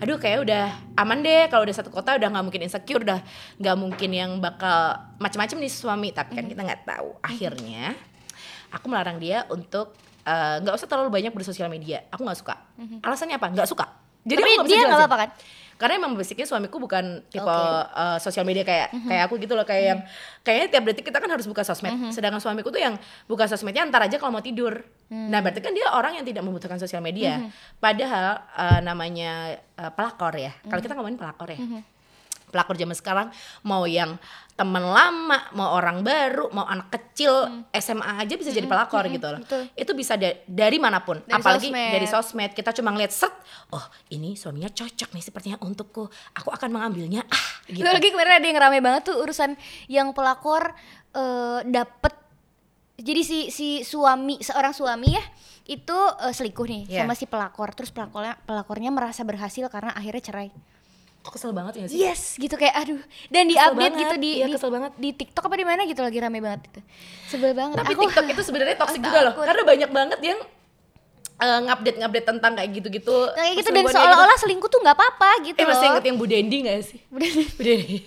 aduh kayak udah aman deh. Kalau udah satu kota udah nggak mungkin insecure udah nggak mungkin yang bakal macam-macam nih suami. Tapi Mm. kan kita nggak tahu. Akhirnya aku melarang dia untuk uh, nggak usah terlalu banyak bersosial media. Aku nggak suka. Alasannya apa? Nggak suka. Jadi. Tapi aku nggak bisa dia nggak jelasin. apa-apa kan? Karena emang basicnya suamiku bukan tipe. Mm-hmm. uh, sosial media kayak kayak aku gitu loh kayak yang kayaknya tiap detik kita kan harus buka sosmed. Sedangkan suamiku tuh yang buka sosmednya antar aja kalau mau tidur. Mm. nah berarti kan dia orang yang tidak membutuhkan sosial media. Padahal uh, namanya uh, pelakor ya. Kalau kita ngomongin pelakor ya pelakor zaman sekarang mau yang teman lama mau orang baru mau anak kecil SMA aja bisa jadi pelakor gitu loh betul. itu bisa da- dari mana pun Dari apalagi sosmed. dari sosmed kita cuma ngeliat set oh ini suaminya cocok nih sepertinya untukku aku akan mengambilnya ah gitu. Lagi kemarin ada yang rame banget tuh urusan yang pelakor eh, dapet jadi si si suami seorang suami ya itu eh, selingkuh nih Iya. sama si pelakor terus pelakornya pelakornya merasa berhasil karena akhirnya cerai. Kok kesel banget ya sih Yes, gitu kayak aduh. Dan di Kesel update banget, gitu di iya, di, kesel banget. di TikTok apa di mana gitu lagi rame banget itu. Sebel banget. tapi Aku- TikTok itu sebenarnya toxic juga loh karena banyak banget yang eh, ngupdate ngupdate tentang kayak gitu-gitu. Nah, kayak gitu dan seolah-olah selingkuh tuh nggak apa-apa gitu eh masih inget yang Bu Dendi gak sih? Bu Dendi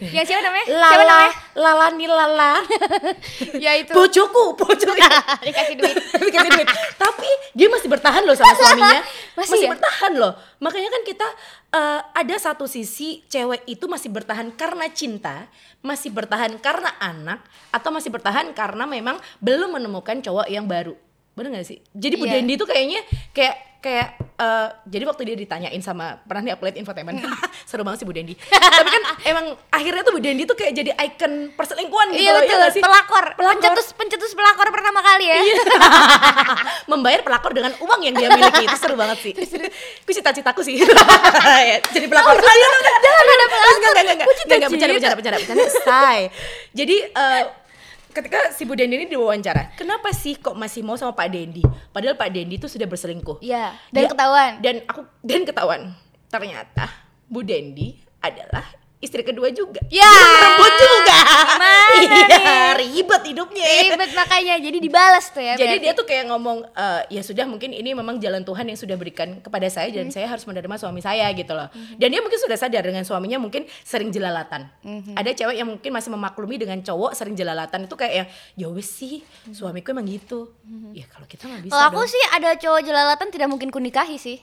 Yang siapa namanya? siapa namanya? Lala nih Lala. Ya itu. bojoku bojoku. Dikasih duit. dikasih duit. Tapi dia masih bertahan loh sama suaminya. Masih masih, ya? bertahan loh. Makanya kan kita eh, ada satu sisi cewek itu masih bertahan karena cinta masih bertahan karena anak atau masih bertahan karena memang belum menemukan cowok yang baru bener gak sih jadi Bu Iya. Dendi tuh kayaknya kayak kayak eh, jadi waktu dia ditanyain sama pernah nih liat infotainment seru banget sih Bu Dendi tapi kan emang akhirnya tuh Bu Dendi tuh kayak jadi ikon perselingkuhan gitu Iya loh, ya betul, nggak sih? pelakor. Pelakor. Pencetus pencetus pelakor pertama kali ya. membayar pelakor dengan uang yang dia miliki itu seru banget sih. Itu cita-citaku sih. Ya, Jadi pelakor. Oh, jangan ada pelakor. Enggak enggak enggak. Enggak enggak bercanda bercanda bercanda bercanda. Say. Jadi eh, ketika si Bu Dendi ini diwawancara, kenapa sih kok masih mau sama Pak Dendi? Padahal Pak Dendi itu sudah berselingkuh. Iya, dan Dia- ketahuan. Dan aku dan ketahuan. Ternyata Bu Dendi adalah istri kedua juga. Ya. Juga. Gimana iya, ribet hidupnya. ribet makanya jadi dibalas tuh ya Jadi berarti. dia tuh kayak ngomong "Eh, ya sudah mungkin ini memang jalan Tuhan yang sudah berikan kepada saya dan saya harus menerima suami saya gitu loh. Dan dia mungkin sudah sadar dengan suaminya mungkin sering jelalatan. Ada cewek yang mungkin masih memaklumi dengan cowok sering jelalatan itu kayak yang ya wes sih suamiku emang gitu. Ya kalau kita nggak bisa kalau aku dong. sih ada cowok jelalatan tidak mungkin kunikahi sih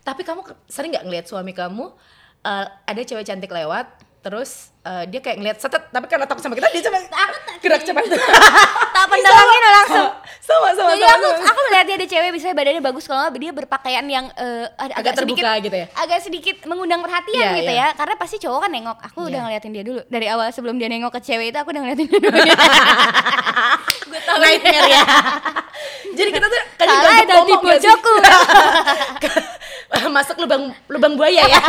Tapi kamu sering nggak ngelihat suami kamu eh, ada cewek cantik lewat terus eh, dia kayak ngeliat setet tapi karena takut sama kita dia cuma gerak cepat. tak pendalangin langsung sama sama jadi sama, aku sama. aku melihat dia ada cewek misalnya badannya bagus kalau dia berpakaian yang eh, ada- Agak terbuka sedikit, gitu ya? agak sedikit mengundang perhatian Iya, gitu iya. ya karena pasti cowok kan nengok aku udah Iya. ngeliatin dia dulu dari awal sebelum dia nengok ke cewek itu aku udah ngeliatin dia dulu gue tahu nightmare ya. Jadi kita tuh kadang salah ganggu dan di pomok nggak sih? pojokku Masuk lubang lubang buaya ya.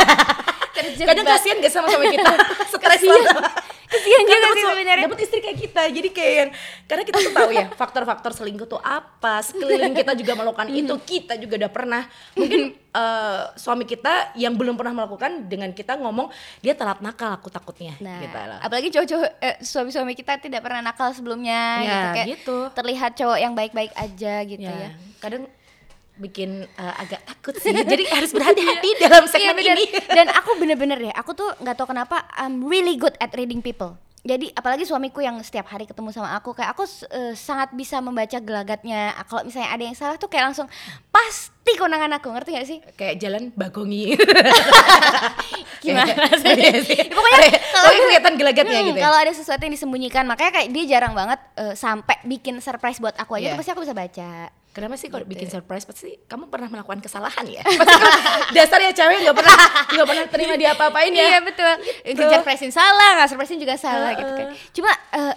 Terjebak. Kadang kasihan gak sama suami kita? Stres Kasihan. juga sih sebenarnya. Dapet istri kayak kita. Jadi kayak yang- karena kita tuh tahu ya faktor-faktor selingkuh tuh apa. Sekeliling kita juga melakukan itu. Kita juga udah pernah. Mungkin eh, suami kita yang belum pernah melakukan dengan kita ngomong dia telat nakal aku takutnya Nah, gitu lah. apalagi cowok-cowok eh, suami-suami kita tidak pernah nakal sebelumnya Ya, gitu kayak gitu. terlihat cowok yang baik-baik aja gitu ya, ya. kadang bikin eh, agak takut sih. Jadi harus berhati-hati dalam Iya, segmen bener. ini. Dan aku bener-bener deh, aku tuh nggak tahu kenapa I'm really good at reading people. Jadi apalagi suamiku yang setiap hari ketemu sama aku kayak aku eh, sangat bisa membaca gelagatnya. Kalau misalnya ada yang salah tuh kayak langsung pasti konangan aku, ngerti gak sih? kayak jalan bagongi Gimana sih? Iya sih. Pokoknya kalau kelihatan gelagatnya Hmm, gitu ya. Kalau ada sesuatu yang disembunyikan, makanya kayak dia jarang banget eh, sampai bikin surprise buat aku aja Iya. tuh pasti aku bisa baca. Kenapa sih kalau Gitu. bikin surprise pasti kamu pernah melakukan kesalahan ya? Kan dasarnya cewek nggak pernah nggak pernah terima dia apa-apain ya. Iya betul. Surprisein salah, nggak surprisein juga salah gitu kan. Cuma eh,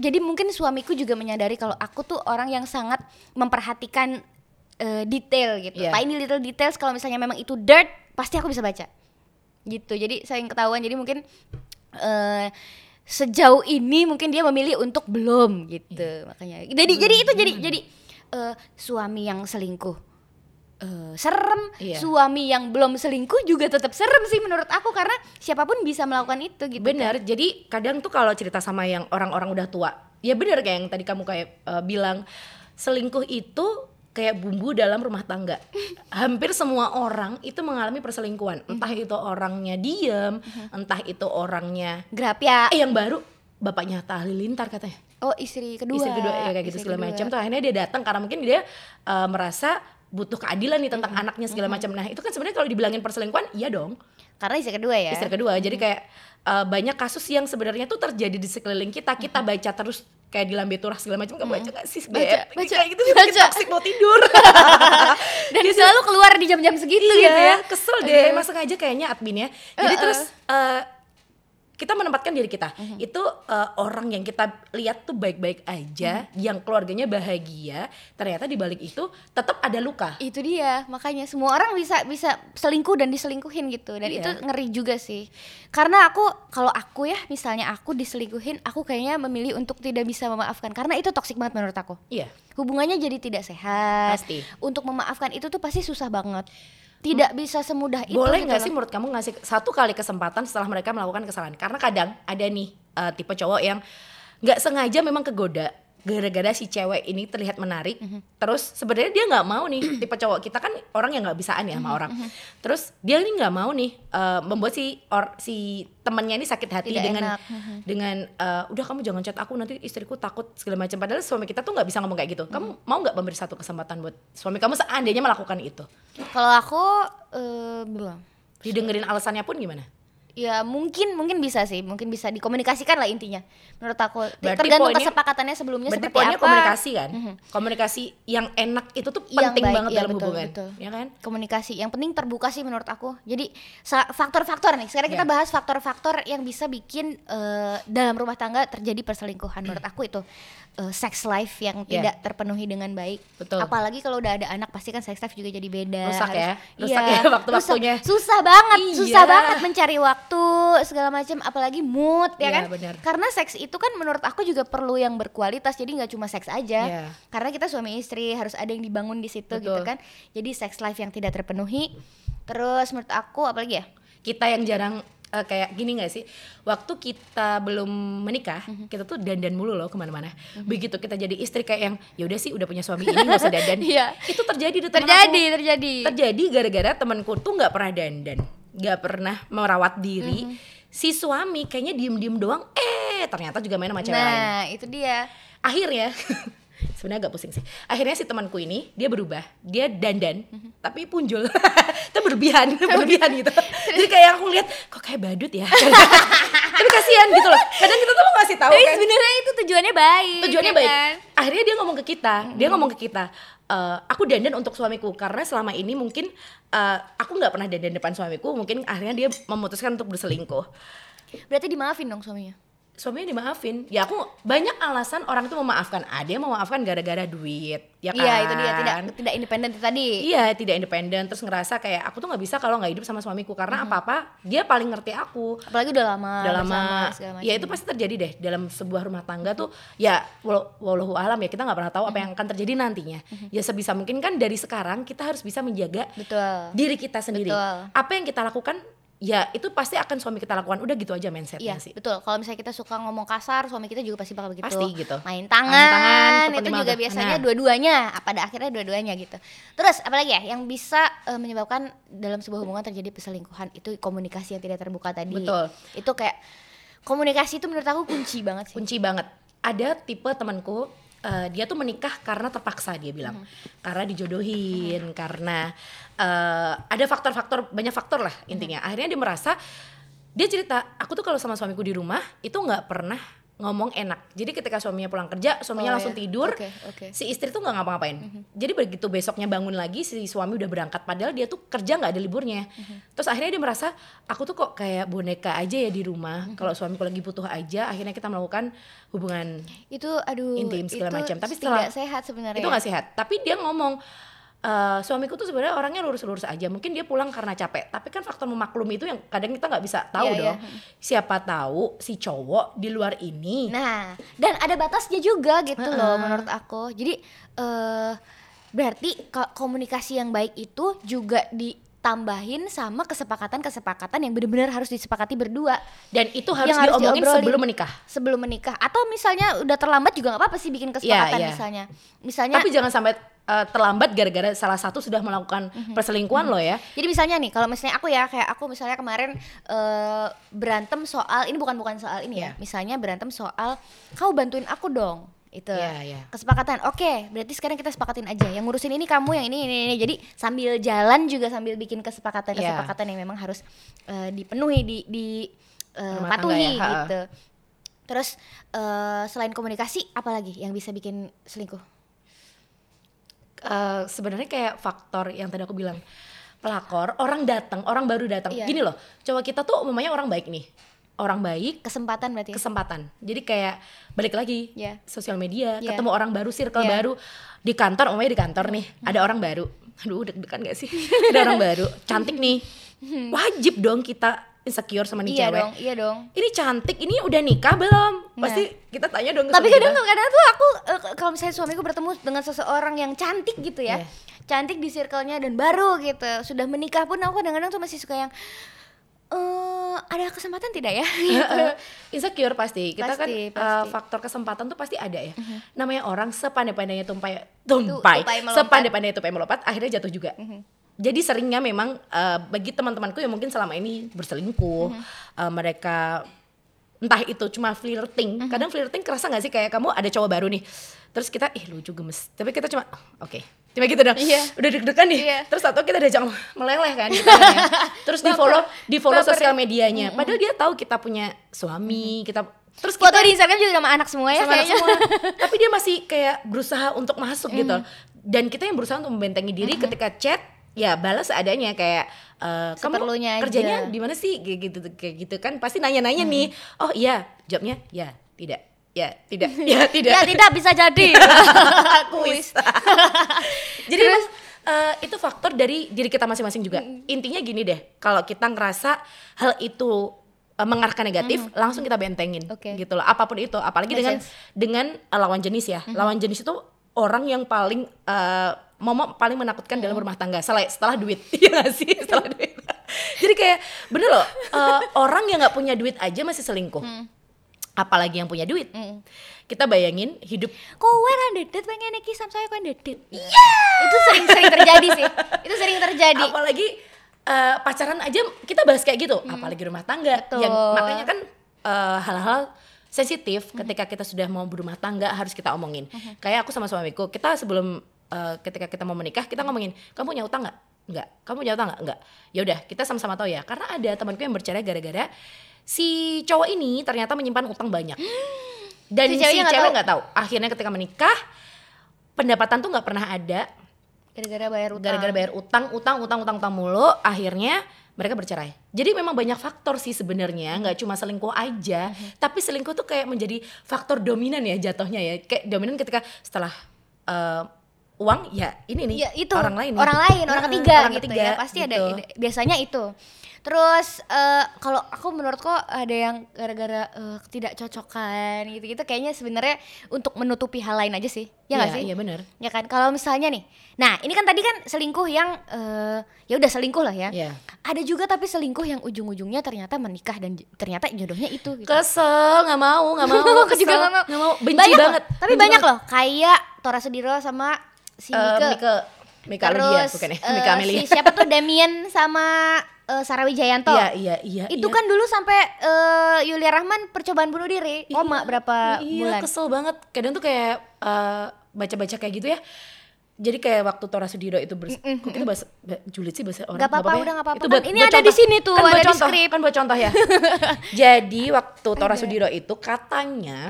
jadi mungkin suamiku juga menyadari kalau aku tuh orang yang sangat memperhatikan eh, detail gitu. Iya. Tiny little details kalau misalnya memang itu dirt, pasti aku bisa baca. Gitu. Jadi sering ketahuan. Jadi mungkin eh sejauh ini mungkin dia memilih untuk belum gitu. Iya. Makanya. Jadi jadi itu jadi jadi eh, suami yang selingkuh eh, serem, Iya. suami yang belum selingkuh juga tetap serem sih menurut aku karena siapa pun bisa melakukan itu gitu. Bener, jadi kadang tuh kalau cerita sama yang orang-orang udah tua, ya bener kayak yang tadi kamu kayak eh, bilang selingkuh itu kayak bumbu dalam rumah tangga. Hampir semua orang itu mengalami perselingkuhan, entah itu orangnya diem, entah itu orangnya Grab ya. eh yang baru bapaknya Hatta Halilintar katanya. Oh istri kedua. istri kedua ya kayak gitu Istri segala macam. Tuh akhirnya dia datang karena mungkin dia uh, merasa butuh keadilan nih tentang anaknya segala macam. Nah itu kan sebenarnya kalau dibilangin perselingkuhan iya dong. Karena istri kedua ya. istri kedua. Jadi kayak uh, banyak kasus yang sebenarnya tuh terjadi di sekeliling kita. Kita baca terus kayak di lambe turah segala macam. Kamu baca gak sih? Baca? Ini baca, kayak gitu baca. toxic mau tidur. Dan selalu keluar di jam-jam segitu iya, gitu ya. kesel deh. Emang sengaja kayaknya admin ya. Jadi Uh-uh. terus uh, kita menempatkan diri kita Uh-huh. itu uh, orang yang kita lihat tuh baik-baik aja Uh-huh. yang keluarganya bahagia ternyata di balik itu tetap ada luka Itu dia, makanya semua orang bisa bisa selingkuh dan diselingkuhin gitu. Dan Iya. itu ngeri juga sih. Karena aku kalau aku ya misalnya aku diselingkuhin, aku kayaknya memilih untuk tidak bisa memaafkan karena itu toksik banget menurut aku. iya Hubungannya jadi tidak sehat. Pasti. Untuk memaafkan itu tuh pasti susah banget. Tidak bisa semudah itu. boleh gitu nggak sih menurut kamu ngasih satu kali kesempatan setelah mereka melakukan kesalahan karena kadang ada nih uh, tipe cowok yang nggak sengaja memang kegoda gara-gara si cewek ini terlihat menarik Mhm. terus sebenarnya dia nggak mau nih tipe cowok kita kan orang yang nggak bisaan ya Mhm, sama orang terus dia ini nggak mau nih uh, membuat si or, si temannya ini sakit hati Tidak dengan enak. Mhm. dengan uh, udah kamu jangan chat aku nanti istriku takut segala macam padahal suami kita tuh nggak bisa ngomong kayak gitu kamu Mhm. mau nggak memberi satu kesempatan buat suami kamu seandainya melakukan itu Kalau aku eh, belum. didengerin alasannya pun gimana Ya mungkin mungkin bisa sih, mungkin bisa dikomunikasikan lah intinya. Menurut aku Berarti tergantung poinnya- kesepakatannya sebelumnya Berarti seperti apa. komunikasi kan? Mhm. Komunikasi yang enak itu tuh Yang penting baik, banget iya, dalam betul, hubungan, betul. ya kan? Komunikasi yang penting terbuka sih menurut aku. Jadi faktor-faktor nih. Sekarang kita Ya. bahas faktor-faktor yang bisa bikin eh, dalam rumah tangga terjadi perselingkuhan. Menurut aku itu eh, sex life yang Ya. tidak terpenuhi dengan baik. Betul. Apalagi kalau udah ada anak pasti kan sex life juga jadi beda. Rusak ya, Harus- rusak iya, ya waktu-waktunya. Susah banget, Iya. susah banget mencari waktu segala macam apalagi mood ya Iya, kan. benar. Karena seks itu kan menurut aku juga perlu yang berkualitas. Jadi nggak cuma seks aja. Iya. Karena kita suami istri harus ada yang dibangun di situ gitu Betul. kan. Jadi sex life yang tidak terpenuhi. Terus menurut aku apalagi ya? Kita yang jarang eh, kayak gini gak sih waktu kita belum menikah kita tuh dandan mulu loh ke mana-mana begitu kita jadi istri kayak yang ya udah sih udah punya suami ini nggak usah dandan Iya. itu terjadi di terjadi aku. terjadi terjadi gara-gara temanku tuh nggak pernah dandan nggak pernah merawat diri si suami kayaknya diem-diem doang eh ternyata juga main sama cewek lain. Nah itu dia. Akhirnya sebenarnya agak pusing sih. Akhirnya si temanku ini dia berubah. Dia dandan tapi punjul. Itu berlebihan berlebihan. gitu. Jadi kayak aku lihat kok kayak badut ya? Tapi kasihan gitu loh. Kadang kita tuh mau ngasih tahu tapi kan. sebenarnya itu tujuannya baik tujuannya ya baik. kan? akhirnya dia ngomong ke kita dia ngomong ke kita "Eh, aku dandan untuk suamiku. Karena selama ini mungkin eh, aku nggak pernah dandan depan suamiku. Mungkin akhirnya dia memutuskan untuk berselingkuh. Berarti dimaafin dong suaminya suaminya dimaafin. Ya aku banyak alasan orang itu memaafkan. Ada yang memaafkan gara-gara duit ya kan iya itu dia. Tidak tidak independen tadi. Iya tidak independen. Terus ngerasa kayak aku tuh nggak bisa kalau nggak hidup sama suamiku. Karena apa apa dia paling ngerti aku. Apalagi udah lama udah lama. bersama, ya itu pasti terjadi deh. Dalam sebuah rumah tangga tuh ya walau- wallahu alam ya kita nggak pernah tahu apa yang akan terjadi nantinya. Ya sebisa mungkin kan dari sekarang kita harus bisa menjaga betul. diri kita sendiri. Betul. apa yang kita lakukan ya itu pasti akan suami kita lakukan udah gitu aja mindsetnya Iya sih betul. Kalau misalnya kita suka ngomong kasar, suami kita juga pasti bakal begitu. Pasti gitu. Main tangan, Main tangan, itu seperti juga biasanya Nah. dua-duanya. Pada akhirnya dua-duanya gitu. Terus apalagi ya yang bisa eh, menyebabkan dalam sebuah hubungan terjadi perselingkuhan itu komunikasi yang tidak terbuka tadi. Betul. Itu kayak komunikasi itu menurut aku kunci banget sih. kunci banget ada tipe temanku eh, dia tuh menikah karena terpaksa dia bilang. Karena dijodohin karena eh, ada faktor-faktor banyak faktor lah intinya. Akhirnya dia merasa dia cerita aku tuh kalau sama suamiku di rumah itu nggak pernah ngomong enak jadi ketika suaminya pulang kerja suaminya Oh, langsung iya. tidur Oke, oke. si istri tuh nggak ngapa-ngapain jadi begitu besoknya bangun lagi si suami udah berangkat padahal dia tuh kerja nggak ada liburnya terus akhirnya dia merasa aku tuh kok kayak boneka aja ya di rumah kalau suamiku lagi butuh aja akhirnya kita melakukan hubungan Itu aduh Intim segala macam. Tapi tidak setelah- sehat sebenarnya. itu nggak sehat tapi dia ngomong "Eh, suamiku tuh sebenarnya orangnya lurus-lurus aja mungkin dia pulang karena capek tapi kan faktor memaklumi itu yang kadang kita nggak bisa tahu Iya, iya. dong siapa tahu si cowok di luar ini Nah, dan ada batasnya juga gitu loh Heeh. menurut aku. Jadi eh berarti ko- komunikasi yang baik itu juga ditambahin sama kesepakatan-kesepakatan yang benar-benar harus disepakati berdua dan itu harus Yang harus diomongin diobrolin. sebelum menikah sebelum menikah. Atau misalnya udah terlambat juga nggak apa-apa sih bikin kesepakatan iya. misalnya. Misalnya tapi jangan sampai eh, terlambat gara-gara salah satu sudah melakukan Mhm. perselingkuhan loh ya Jadi misalnya nih, kalau misalnya aku ya, kayak aku misalnya kemarin eh, berantem soal ini bukan bukan soal ini ya. Iya. Misalnya berantem soal kau bantuin aku dong. Itu. Iya, iya. Kesepakatan. Oke, berarti sekarang kita sepakatin aja. Yang ngurusin ini kamu, yang ini ini ini. Jadi sambil jalan juga sambil bikin kesepakatan-kesepakatan yang memang harus eh, dipenuhi di di Rumah tangga patuhi ya, gitu. Terus eh, selain komunikasi, apalagi yang bisa bikin selingkuh? Eh, sebenarnya kayak faktor yang tadi aku bilang pelakor orang datang orang baru datang Iya. gini loh coba kita tuh umumnya orang baik nih orang baik Kesempatan berarti. ya? kesempatan jadi kayak balik lagi Iya. sosial media Iya. ketemu orang baru circle Iya. baru di kantor umumnya di kantor nih ada orang baru aduh deg-degan gak sih ada orang baru cantik nih wajib dong kita insecure sama nih iya cewek dong, iya dong. ini cantik ini udah nikah belum Nah. pasti kita tanya dong ke Tapi suami kadang kita. kadang tuh aku eh, kalau misalnya suamiku bertemu dengan seseorang yang cantik gitu ya. Iya. Cantik di circle-nya dan baru gitu. Sudah menikah pun aku kadang-kadang tuh masih suka yang eh ada kesempatan tidak ya? gitu. insecure pasti kita kan Pasti, uh, pasti. Mhm. faktor kesempatan tuh pasti ada ya namanya orang sepandai-pandainya tumpai tumpai melompat. Mhm. sepandai-pandainya tumpai melompat akhirnya jatuh juga jadi seringnya memang uh, bagi teman-temanku yang mungkin selama ini berselingkuh Mhm. uh, mereka entah itu cuma flirting Mhm. kadang flirting kerasa nggak sih kayak kamu ada cowok baru nih terus kita ih lucu gemes tapi kita cuma oke cuma gitu dong Iya. udah deg-degan nih Iya. terus atau kita diajak meleleh kan gitu kan ya. terus di follow di follow Baper. sosial medianya padahal dia tahu kita punya suami kita terus Foto kita di Instagram juga sama anak semua ya sama anak kayaknya. semua tapi dia masih kayak berusaha untuk masuk gitu dan kita yang berusaha untuk membentengi diri ketika chat ya balas seadanya kayak eh, kamu Seperlunya kerjanya di mana sih? Kayak gitu kayak gitu kan. Pasti nanya-nanya nih oh iya jawabnya ya tidak. Ya tidak. Ya tidak. Ya tidak bisa jadi. kuis jadi emang, eh, itu faktor dari diri kita masing-masing juga. Intinya gini deh kalau kita ngerasa hal itu eh, mengarahkan negatif langsung kita bentengin Oke. gitu loh. Apa pun itu apalagi Make dengan sense. dengan eh, lawan jenis ya. Lawan jenis itu orang yang paling eh, momok paling menakutkan dalam rumah tangga setelah setelah duit iya gak sih setelah duit Jadi kayak bener loh, eh, orang yang nggak punya duit aja masih selingkuh. Apalagi yang punya duit. Mm. Kita bayangin hidup Kowe kan dedet pengen iki sam saya kan dedet. Iya. Itu sering-sering terjadi sih. Itu sering terjadi. apalagi eh, pacaran aja kita bahas kayak gitu, apalagi rumah tangga. Hmm. Betul. Yang makanya kan eh, hal-hal sensitif ketika kita sudah mau berumah tangga harus kita omongin. Hmm. Kayak aku sama suamiku, kita sebelum eh, ketika kita mau menikah kita ngomongin, kamu punya utang nggak? Enggak. Kamu punya utang nggak? Enggak. Ya udah, kita sama-sama tahu ya. Karena ada temanku yang bercerai gara-gara si cowok ini ternyata menyimpan utang banyak. Dan Si si, ceweknya nggak cewek tahu? nggak tahu. Akhirnya ketika menikah pendapatan tuh nggak pernah ada Gara-gara bayar utang. gara-gara bayar utang, utang, utang, utang, utang mulu, akhirnya mereka bercerai. Jadi memang banyak faktor sih sebenarnya, nggak cuma selingkuh aja, tapi selingkuh tuh kayak menjadi faktor dominan ya jatuhnya ya, kayak dominan ketika setelah eh, uang ya ini nih Iya, itu orang lain nih. orang lain orang ketiga orang gitu ketiga, ya pasti ada gitu. ide- biasanya itu terus eh, kalau aku menurutku ada yang gara-gara eh, ketidakcocokan gitu-gitu kayaknya sebenarnya untuk menutupi hal lain aja sih ya nggak Iya, sih iya benar. ya kan kalau misalnya nih nah ini kan tadi kan selingkuh yang eh, ya udah selingkuh lah ya Iya. ada juga tapi selingkuh yang ujung-ujungnya ternyata menikah dan ternyata jodohnya itu gitu. Kesel, nggak mau, nggak mau, Aku juga kesel, nggak mau. mau, benci banyak loh, banget. tapi benci banyak banget. loh kayak Tora Sudiro sama si Mika Mika, Mika Lydia, bukan ya? eh, Mika Amelia. si siapa tuh Damien sama eh, Sarah Wijayanto. Iya, iya, iya. Itu iya. kan dulu sampai eh, Yulia Rahman percobaan bunuh diri, koma berapa iya, bulan. kesel banget. Kadang tuh kayak baca-baca kayak gitu ya. Jadi kayak waktu Tora Sudiro itu ber kok kita bahas ba- julid sih bahasa orang Gak apa-apa, ya? udah gak apa-apa. Kan buat- ini buat ada di contoh. sini tuh, kan ada di contoh, skrip. kan buat contoh ya. Jadi waktu Tora Sudiro itu katanya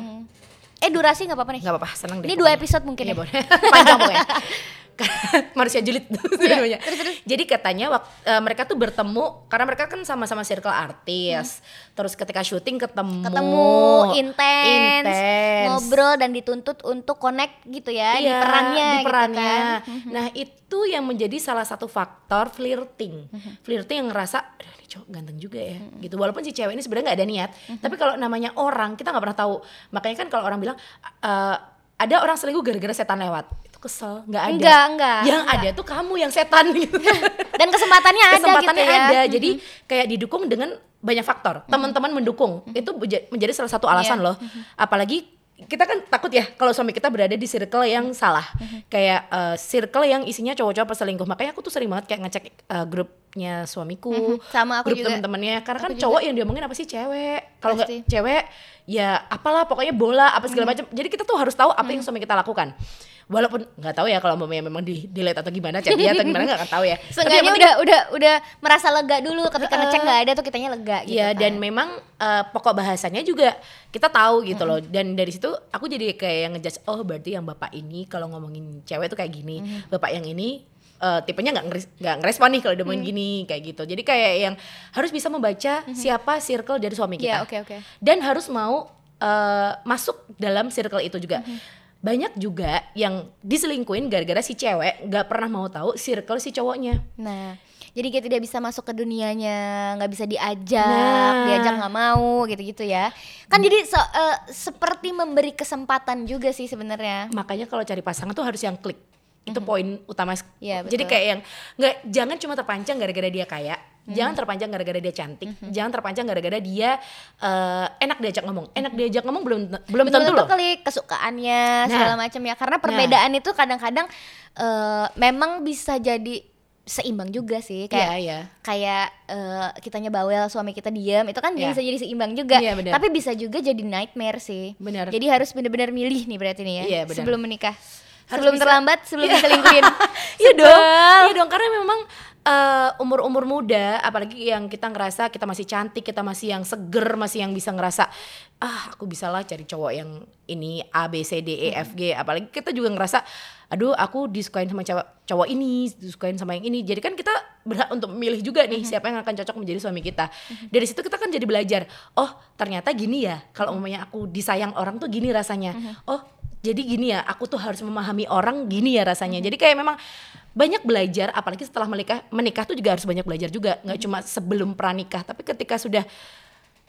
Eh durasi nggak apa-apa nih. nggak apa-apa, seneng deh. Ini dua episode mungkin ya. boleh. Panjang pokoknya. Manusia julid Iya, namanya. Jadi katanya wak- eh, mereka tuh bertemu karena mereka kan sama-sama circle artis. Terus ketika syuting ketemu. Ketemu intens, ngobrol dan dituntut untuk connect gitu ya di Iya, perannya di gitu perannya. kan. Nah itu yang menjadi salah satu faktor flirting, flirting yang ngerasa, aduh ini cowok ganteng juga ya, gitu. Walaupun si cewek ini sebenarnya nggak ada niat, tapi kalau namanya orang kita nggak pernah tahu. Makanya kan kalau orang bilang "Eh, ada orang selingkuh gara-gara setan lewat, itu kesel, nggak ada. Enggak, enggak, Yang enggak. ada tuh kamu yang setan gitu. Dan kesempatannya ada Kesempatannya gitu ya. ada, jadi kayak didukung dengan banyak faktor. Teman-teman mendukung, itu beja- menjadi salah satu alasan Iya. loh. Apalagi kita kan takut ya kalau suami kita berada di circle yang salah. Kayak eh, circle yang isinya cowok-cowok peselingkuh. Makanya aku tuh sering banget kayak ngecek eh, grupnya suamiku, Sama aku grup juga. temen-temennya. Karena kan Aku cowok yang diomongin apa sih cewek. Kalau nggak cewek ya apalah pokoknya bola apa segala macam. Jadi kita tuh harus tahu apa yang suami kita lakukan. Walaupun nggak tahu ya kalau mamanya memang di delete atau gimana, chat dia atau gimana nggak tahu ya. Seenggaknya udah udah udah merasa lega dulu. Ketika ngecek nggak ada tuh kitanya lega gitu. Iya kan. dan memang eh, pokok bahasanya juga kita tagu gitu loh. Dan dari situ aku jadi kayak yang ngejudge oh berarti yang bapak ini kalau ngomongin cewek tuh kayak gini. Bapak yang ini eh, tipenya nggak ngeres- nggak ngerespon nih kalau dia ngomongin gini kayak gitu. Jadi kayak yang harus bisa membaca siapa circle dari suami Iya, kita. oke oke. dan harus mau eh, masuk dalam circle itu juga banyak juga yang diselingkuin gara-gara si cewek nggak pernah mau tahu circle si cowoknya Nah, jadi kita tidak bisa masuk ke dunianya, nggak bisa diajak, Nah. diajak nggak mau, gitu-gitu ya. Kan jadi se- eh, seperti memberi kesempatan juga sih sebenarnya. makanya kalau cari pasangan tuh harus yang klik itu poin utama Iya, jadi kayak yang nggak jangan cuma terpancang gara-gara dia kaya jangan terpancang gara-gara dia cantik jangan terpancang gara-gara dia eh, enak diajak ngomong enak diajak ngomong belum belum tentu loh klik kesukaannya Nah. segala macam ya. Karena perbedaan itu kadang-kadang eh, memang bisa jadi seimbang juga sih kayak iya. kayak eh, kitanya bawel suami kita diam itu kan Iya. bisa jadi seimbang juga Iya, benar. tapi bisa juga jadi nightmare sih Benar. jadi harus benar-benar milih nih berarti nih ya Iya, benar. sebelum menikah Harus sebelum bisa- terlambat sebelum Iya. diselingkuhin Iya dong, iya dong karena memang eh, umur-umur muda, apalagi yang kita ngerasa kita masih cantik, kita masih yang seger, masih yang bisa ngerasa ah aku bisa lah cari cowok yang ini A B C D E F G, apalagi kita juga ngerasa aduh aku disukain sama cowok cowok ini, disukain sama yang ini. Jadi kan kita berhak untuk memilih juga nih siapa yang akan cocok menjadi suami kita. Dari situ kita kan jadi belajar, oh ternyata gini ya kalau umumnya aku disayang orang tuh gini rasanya. Oh jadi gini ya aku tuh harus memahami orang gini ya rasanya. Jadi kayak memang banyak belajar apalagi setelah menikah menikah tuh juga harus banyak belajar juga. Nggak cuma sebelum pranikah tapi ketika sudah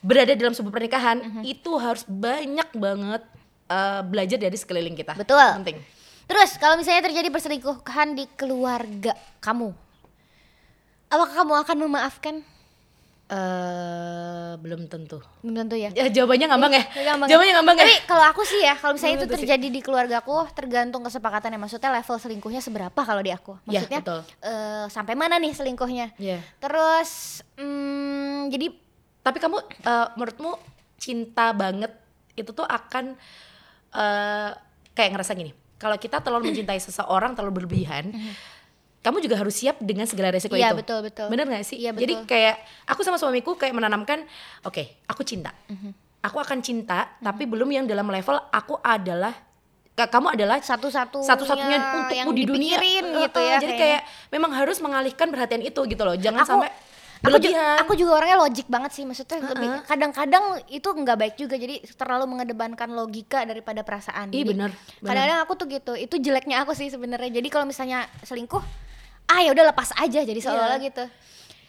berada dalam sebuah pernikahan itu harus banyak banget eh, belajar dari sekeliling kita. Betul. penting. Terus kalau misalnya terjadi perselingkuhan di keluarga kamu apakah kamu akan memaafkan Eh, belum tentu. Belum tentu ya. Ya, jawabannya ngambang ya? Iya, Gampang. Jawabannya ngambang ya? Tapi kalau aku sih ya, kalau misalnya Belum itu tentu sih. terjadi di keluarga aku, tergantung kesepakatannya. Maksudnya level selingkuhnya seberapa kalau di aku. Ya, Maksudnya betul. eh, sampai mana nih selingkuhnya? Iya. Terus, hmm, jadi Tapi kamu eh, menurutmu cinta banget itu tuh akan eh kayak ngerasa gini. Kalau kita terlalu mencintai seseorang terlalu berlebihan, kamu juga harus siap dengan segala resiko Iya, itu. betul, betul. Bener gak sih? Iya, Jadi betul. kayak aku sama suamiku kayak menanamkan, oke, aku cinta. Mhm. Aku akan cinta, tapi belum yang dalam level aku adalah ka- kamu adalah satu-satunya satu-satunya untukku di dunia. gitu ya. Jadi kayaknya. kayak memang harus mengalihkan perhatian itu gitu loh. Jangan Aku- sampai aku ju- berlebihan. aku juga orangnya logik banget sih maksudnya lebih- kadang-kadang itu nggak baik juga jadi terlalu mengedepankan logika daripada perasaan Jadi, bener, bener. kadang-kadang aku tuh gitu itu jeleknya aku sih sebenarnya jadi kalau misalnya selingkuh ah ya udah lepas aja jadi seolah-olah Iya. gitu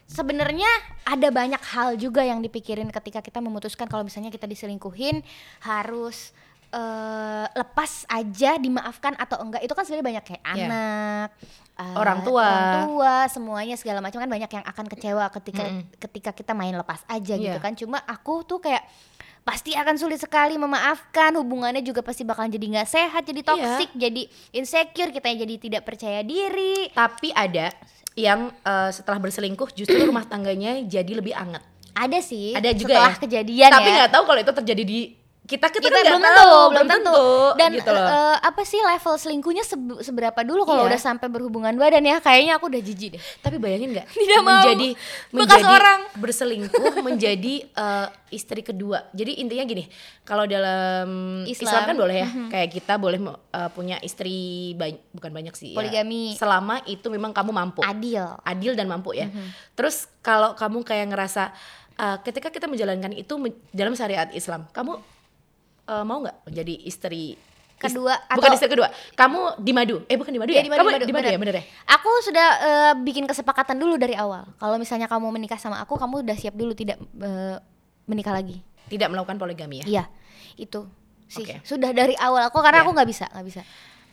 sebenarnya ada banyak hal juga yang dipikirin ketika kita memutuskan kalau misalnya kita diselingkuhin harus eh, lepas aja dimaafkan atau enggak itu kan sebenarnya banyak kayak Iya. anak eh, Orang tua. orang tua semuanya segala macam kan banyak yang akan kecewa ketika ketika kita main lepas aja gitu Iya. kan cuma aku tuh kayak pasti akan sulit sekali memaafkan hubungannya juga pasti bakalan jadi nggak sehat jadi toxic jadi insecure kita jadi tidak percaya diri Tapi ada yang eh, setelah berselingkuh justru rumah tangganya jadi lebih anget. ada sih Ada juga setelah ya. kejadian Tapi ya nggak tahu kalau itu terjadi di kita kita, kita kan belum tahu, tentu belum tentu dan gitu loh. eh, apa sih level selingkuhnya sebe- seberapa dulu kalau Iya. udah sampai berhubungan badan ya kayaknya aku udah jijik deh Tapi bayangin nggak Tidak mau. menjadi Bekas menjadi orang. berselingkuh menjadi eh, istri kedua. Jadi intinya gini, kalau dalam Islam, Islam. kan boleh ya, kayak kita boleh eh, punya istri banyak bukan banyak sih. ya. Poligami. Selama itu memang kamu mampu. adil adil dan mampu ya. Mhm. Terus kalau kamu kayak ngerasa uh, ketika kita menjalankan itu dalam syariat Islam, kamu uh, mau nggak menjadi istri is- Kedua bukan atau- istri kedua. Kamu di madu. Eh bukan di madu Iya, ya? di madu, kamu di madu, di madu bener. ya, bener ya? Aku sudah eh, bikin kesepakatan dulu dari awal. Kalau misalnya kamu menikah sama aku, kamu udah siap dulu tidak eh, menikah lagi. Tidak melakukan poligami ya. Iya, itu sih. Oke. Sudah dari awal aku karena Iya. aku nggak bisa, nggak bisa.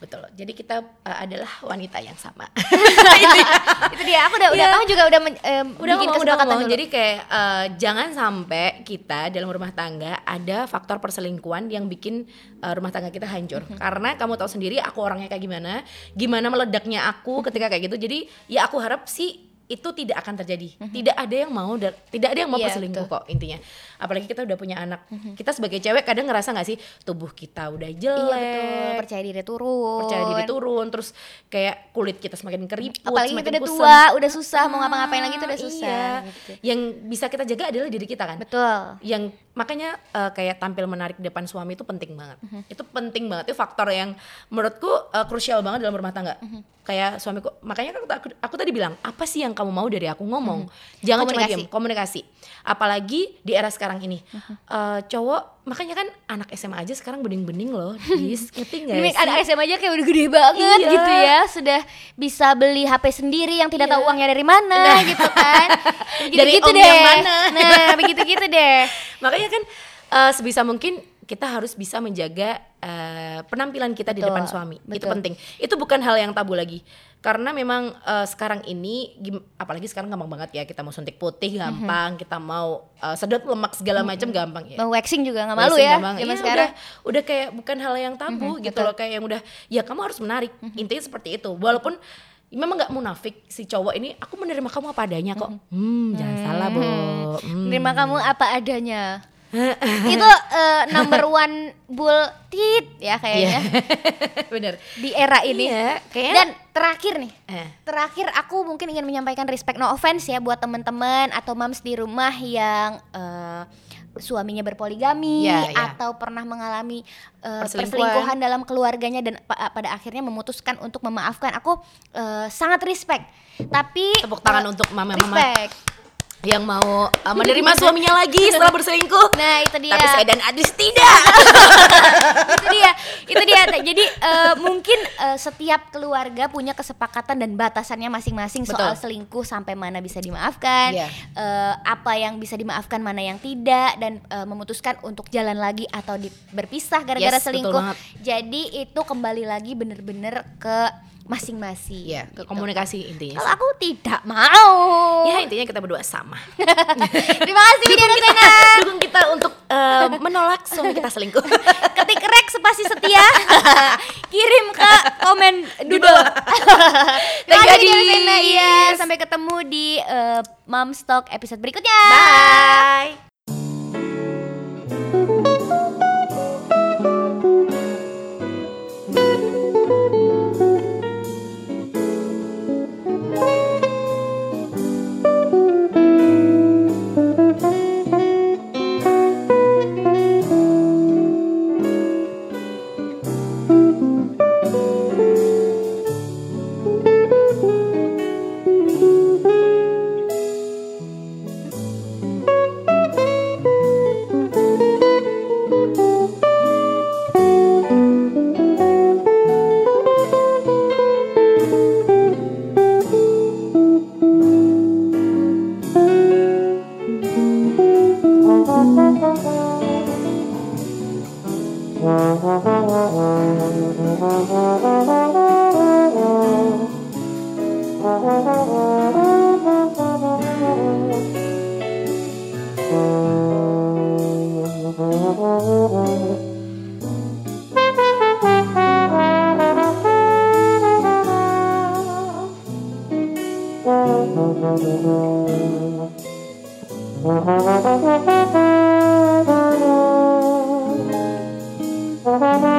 Betul. Jadi kita uh, adalah wanita yang sama. itu dia. Aku udah, udah Iya. kamu juga udah men- eh, udah bikin ngomong, udah ngomong. dulu. Jadi kayak uh, jangan sampai kita dalam rumah tangga ada faktor perselingkuhan yang bikin uh, rumah tangga kita hancur. Mhm. Karena kamu tahu sendiri aku orangnya kayak gimana, gimana meledaknya aku ketika kayak gitu. Jadi ya aku harap sih itu tidak akan terjadi. Tidak ada yang mau tidak ada yang mau. Iya, betul. Mhm. kok intinya. Apalagi kita udah punya anak. Kita sebagai cewek kadang ngerasa nggak sih tubuh kita udah jelek, Iya betul, percaya diri turun. percaya diri turun, terus kayak kulit kita semakin keriput, Apalagi kita semakin udah kusam. tua, udah susah mau ngapa-ngapain lagi tuh udah Ah, susah. iya. gitu. Yang bisa kita jaga adalah diri kita kan. Betul. Yang makanya eh, kayak tampil menarik di depan suami itu penting banget. Mhm. Itu penting banget. Itu faktor yang menurutku eh, krusial banget dalam rumah tangga. Mhm. Kayak suamiku, makanya kan aku, aku tadi bilang, apa sih yang kamu mau dari aku ngomong? Jangan cuma. Komunikasi. diam, komunikasi. Apalagi di era sekarang ini. Mhm. Eh, cowok, makanya kan anak SMA aja sekarang bening-bening loh. Dis, ngerti Ini sih? anak SMA aja kayak udah gede banget Iya. gitu ya Sudah bisa beli HP sendiri yang tidak Iya. tahu uangnya dari mana gitu kan Begitu Dari gitu om deh yang mana? Nah begitu-gitu deh Makanya kan eh, sebisa mungkin kita harus bisa menjaga eh, penampilan kita di Betul, depan suami. Itu betul. penting. Itu bukan hal yang tabu lagi. Karena memang eh, sekarang ini apalagi sekarang gampang banget ya kita mau suntik putih Mhm. gampang, kita mau eh, sedot lemak segala macam gampang ya. Mau waxing juga gak malu Waxing ya gampang. Iya, sekarang Udah, udah kayak bukan hal yang tabu Mhm, gitu betul. loh kayak yang udah ya kamu harus menarik. Intinya seperti itu. Walaupun memang nggak munafik si cowok ini aku menerima kamu apa adanya kok. Hmm, jangan salah, Bo. Hmm. Terima kamu apa adanya Itu eh, number one bull tit ya kayaknya Bener. Di era ini Iya, kayaknya Dan terakhir nih Eh. Terakhir aku mungkin ingin menyampaikan respect no offense ya buat teman-teman atau moms di rumah yang eh, suaminya berpoligami Iya, iya. atau pernah mengalami eh, Perselingkuhan. perselingkuhan dalam keluarganya dan pa- pada akhirnya memutuskan untuk memaafkan. Aku eh, sangat respect. Tapi Tepuk tangan eh, untuk mama-mama respect. Yang mau uh, menerima suaminya lagi setelah berselingkuh. Nah, itu dia. Tapi saya dan Adis tidak. itu dia itu dia jadi eh, mungkin eh, setiap keluarga punya kesepakatan dan batasannya masing-masing soal selingkuh sampai mana bisa dimaafkan Iya. eh, apa yang bisa dimaafkan mana yang tidak dan eh, memutuskan untuk jalan lagi atau di- berpisah gara-gara Yes, selingkuh jadi itu kembali lagi bener-bener ke masing-masing. Iya, gitu. komunikasi intinya. Kalau aku tidak mau. Ya intinya kita berdua sama. Terima kasih Widya Dukung kita, Novena. dukung kita untuk eh, menolak suami kita selingkuh. Ketik rek spasi setia. Kirim ke komen doodle. Terima kasih Widya Novena. Iya, sampai ketemu di Mom Stock episode berikutnya. Bye. Mm-hmm.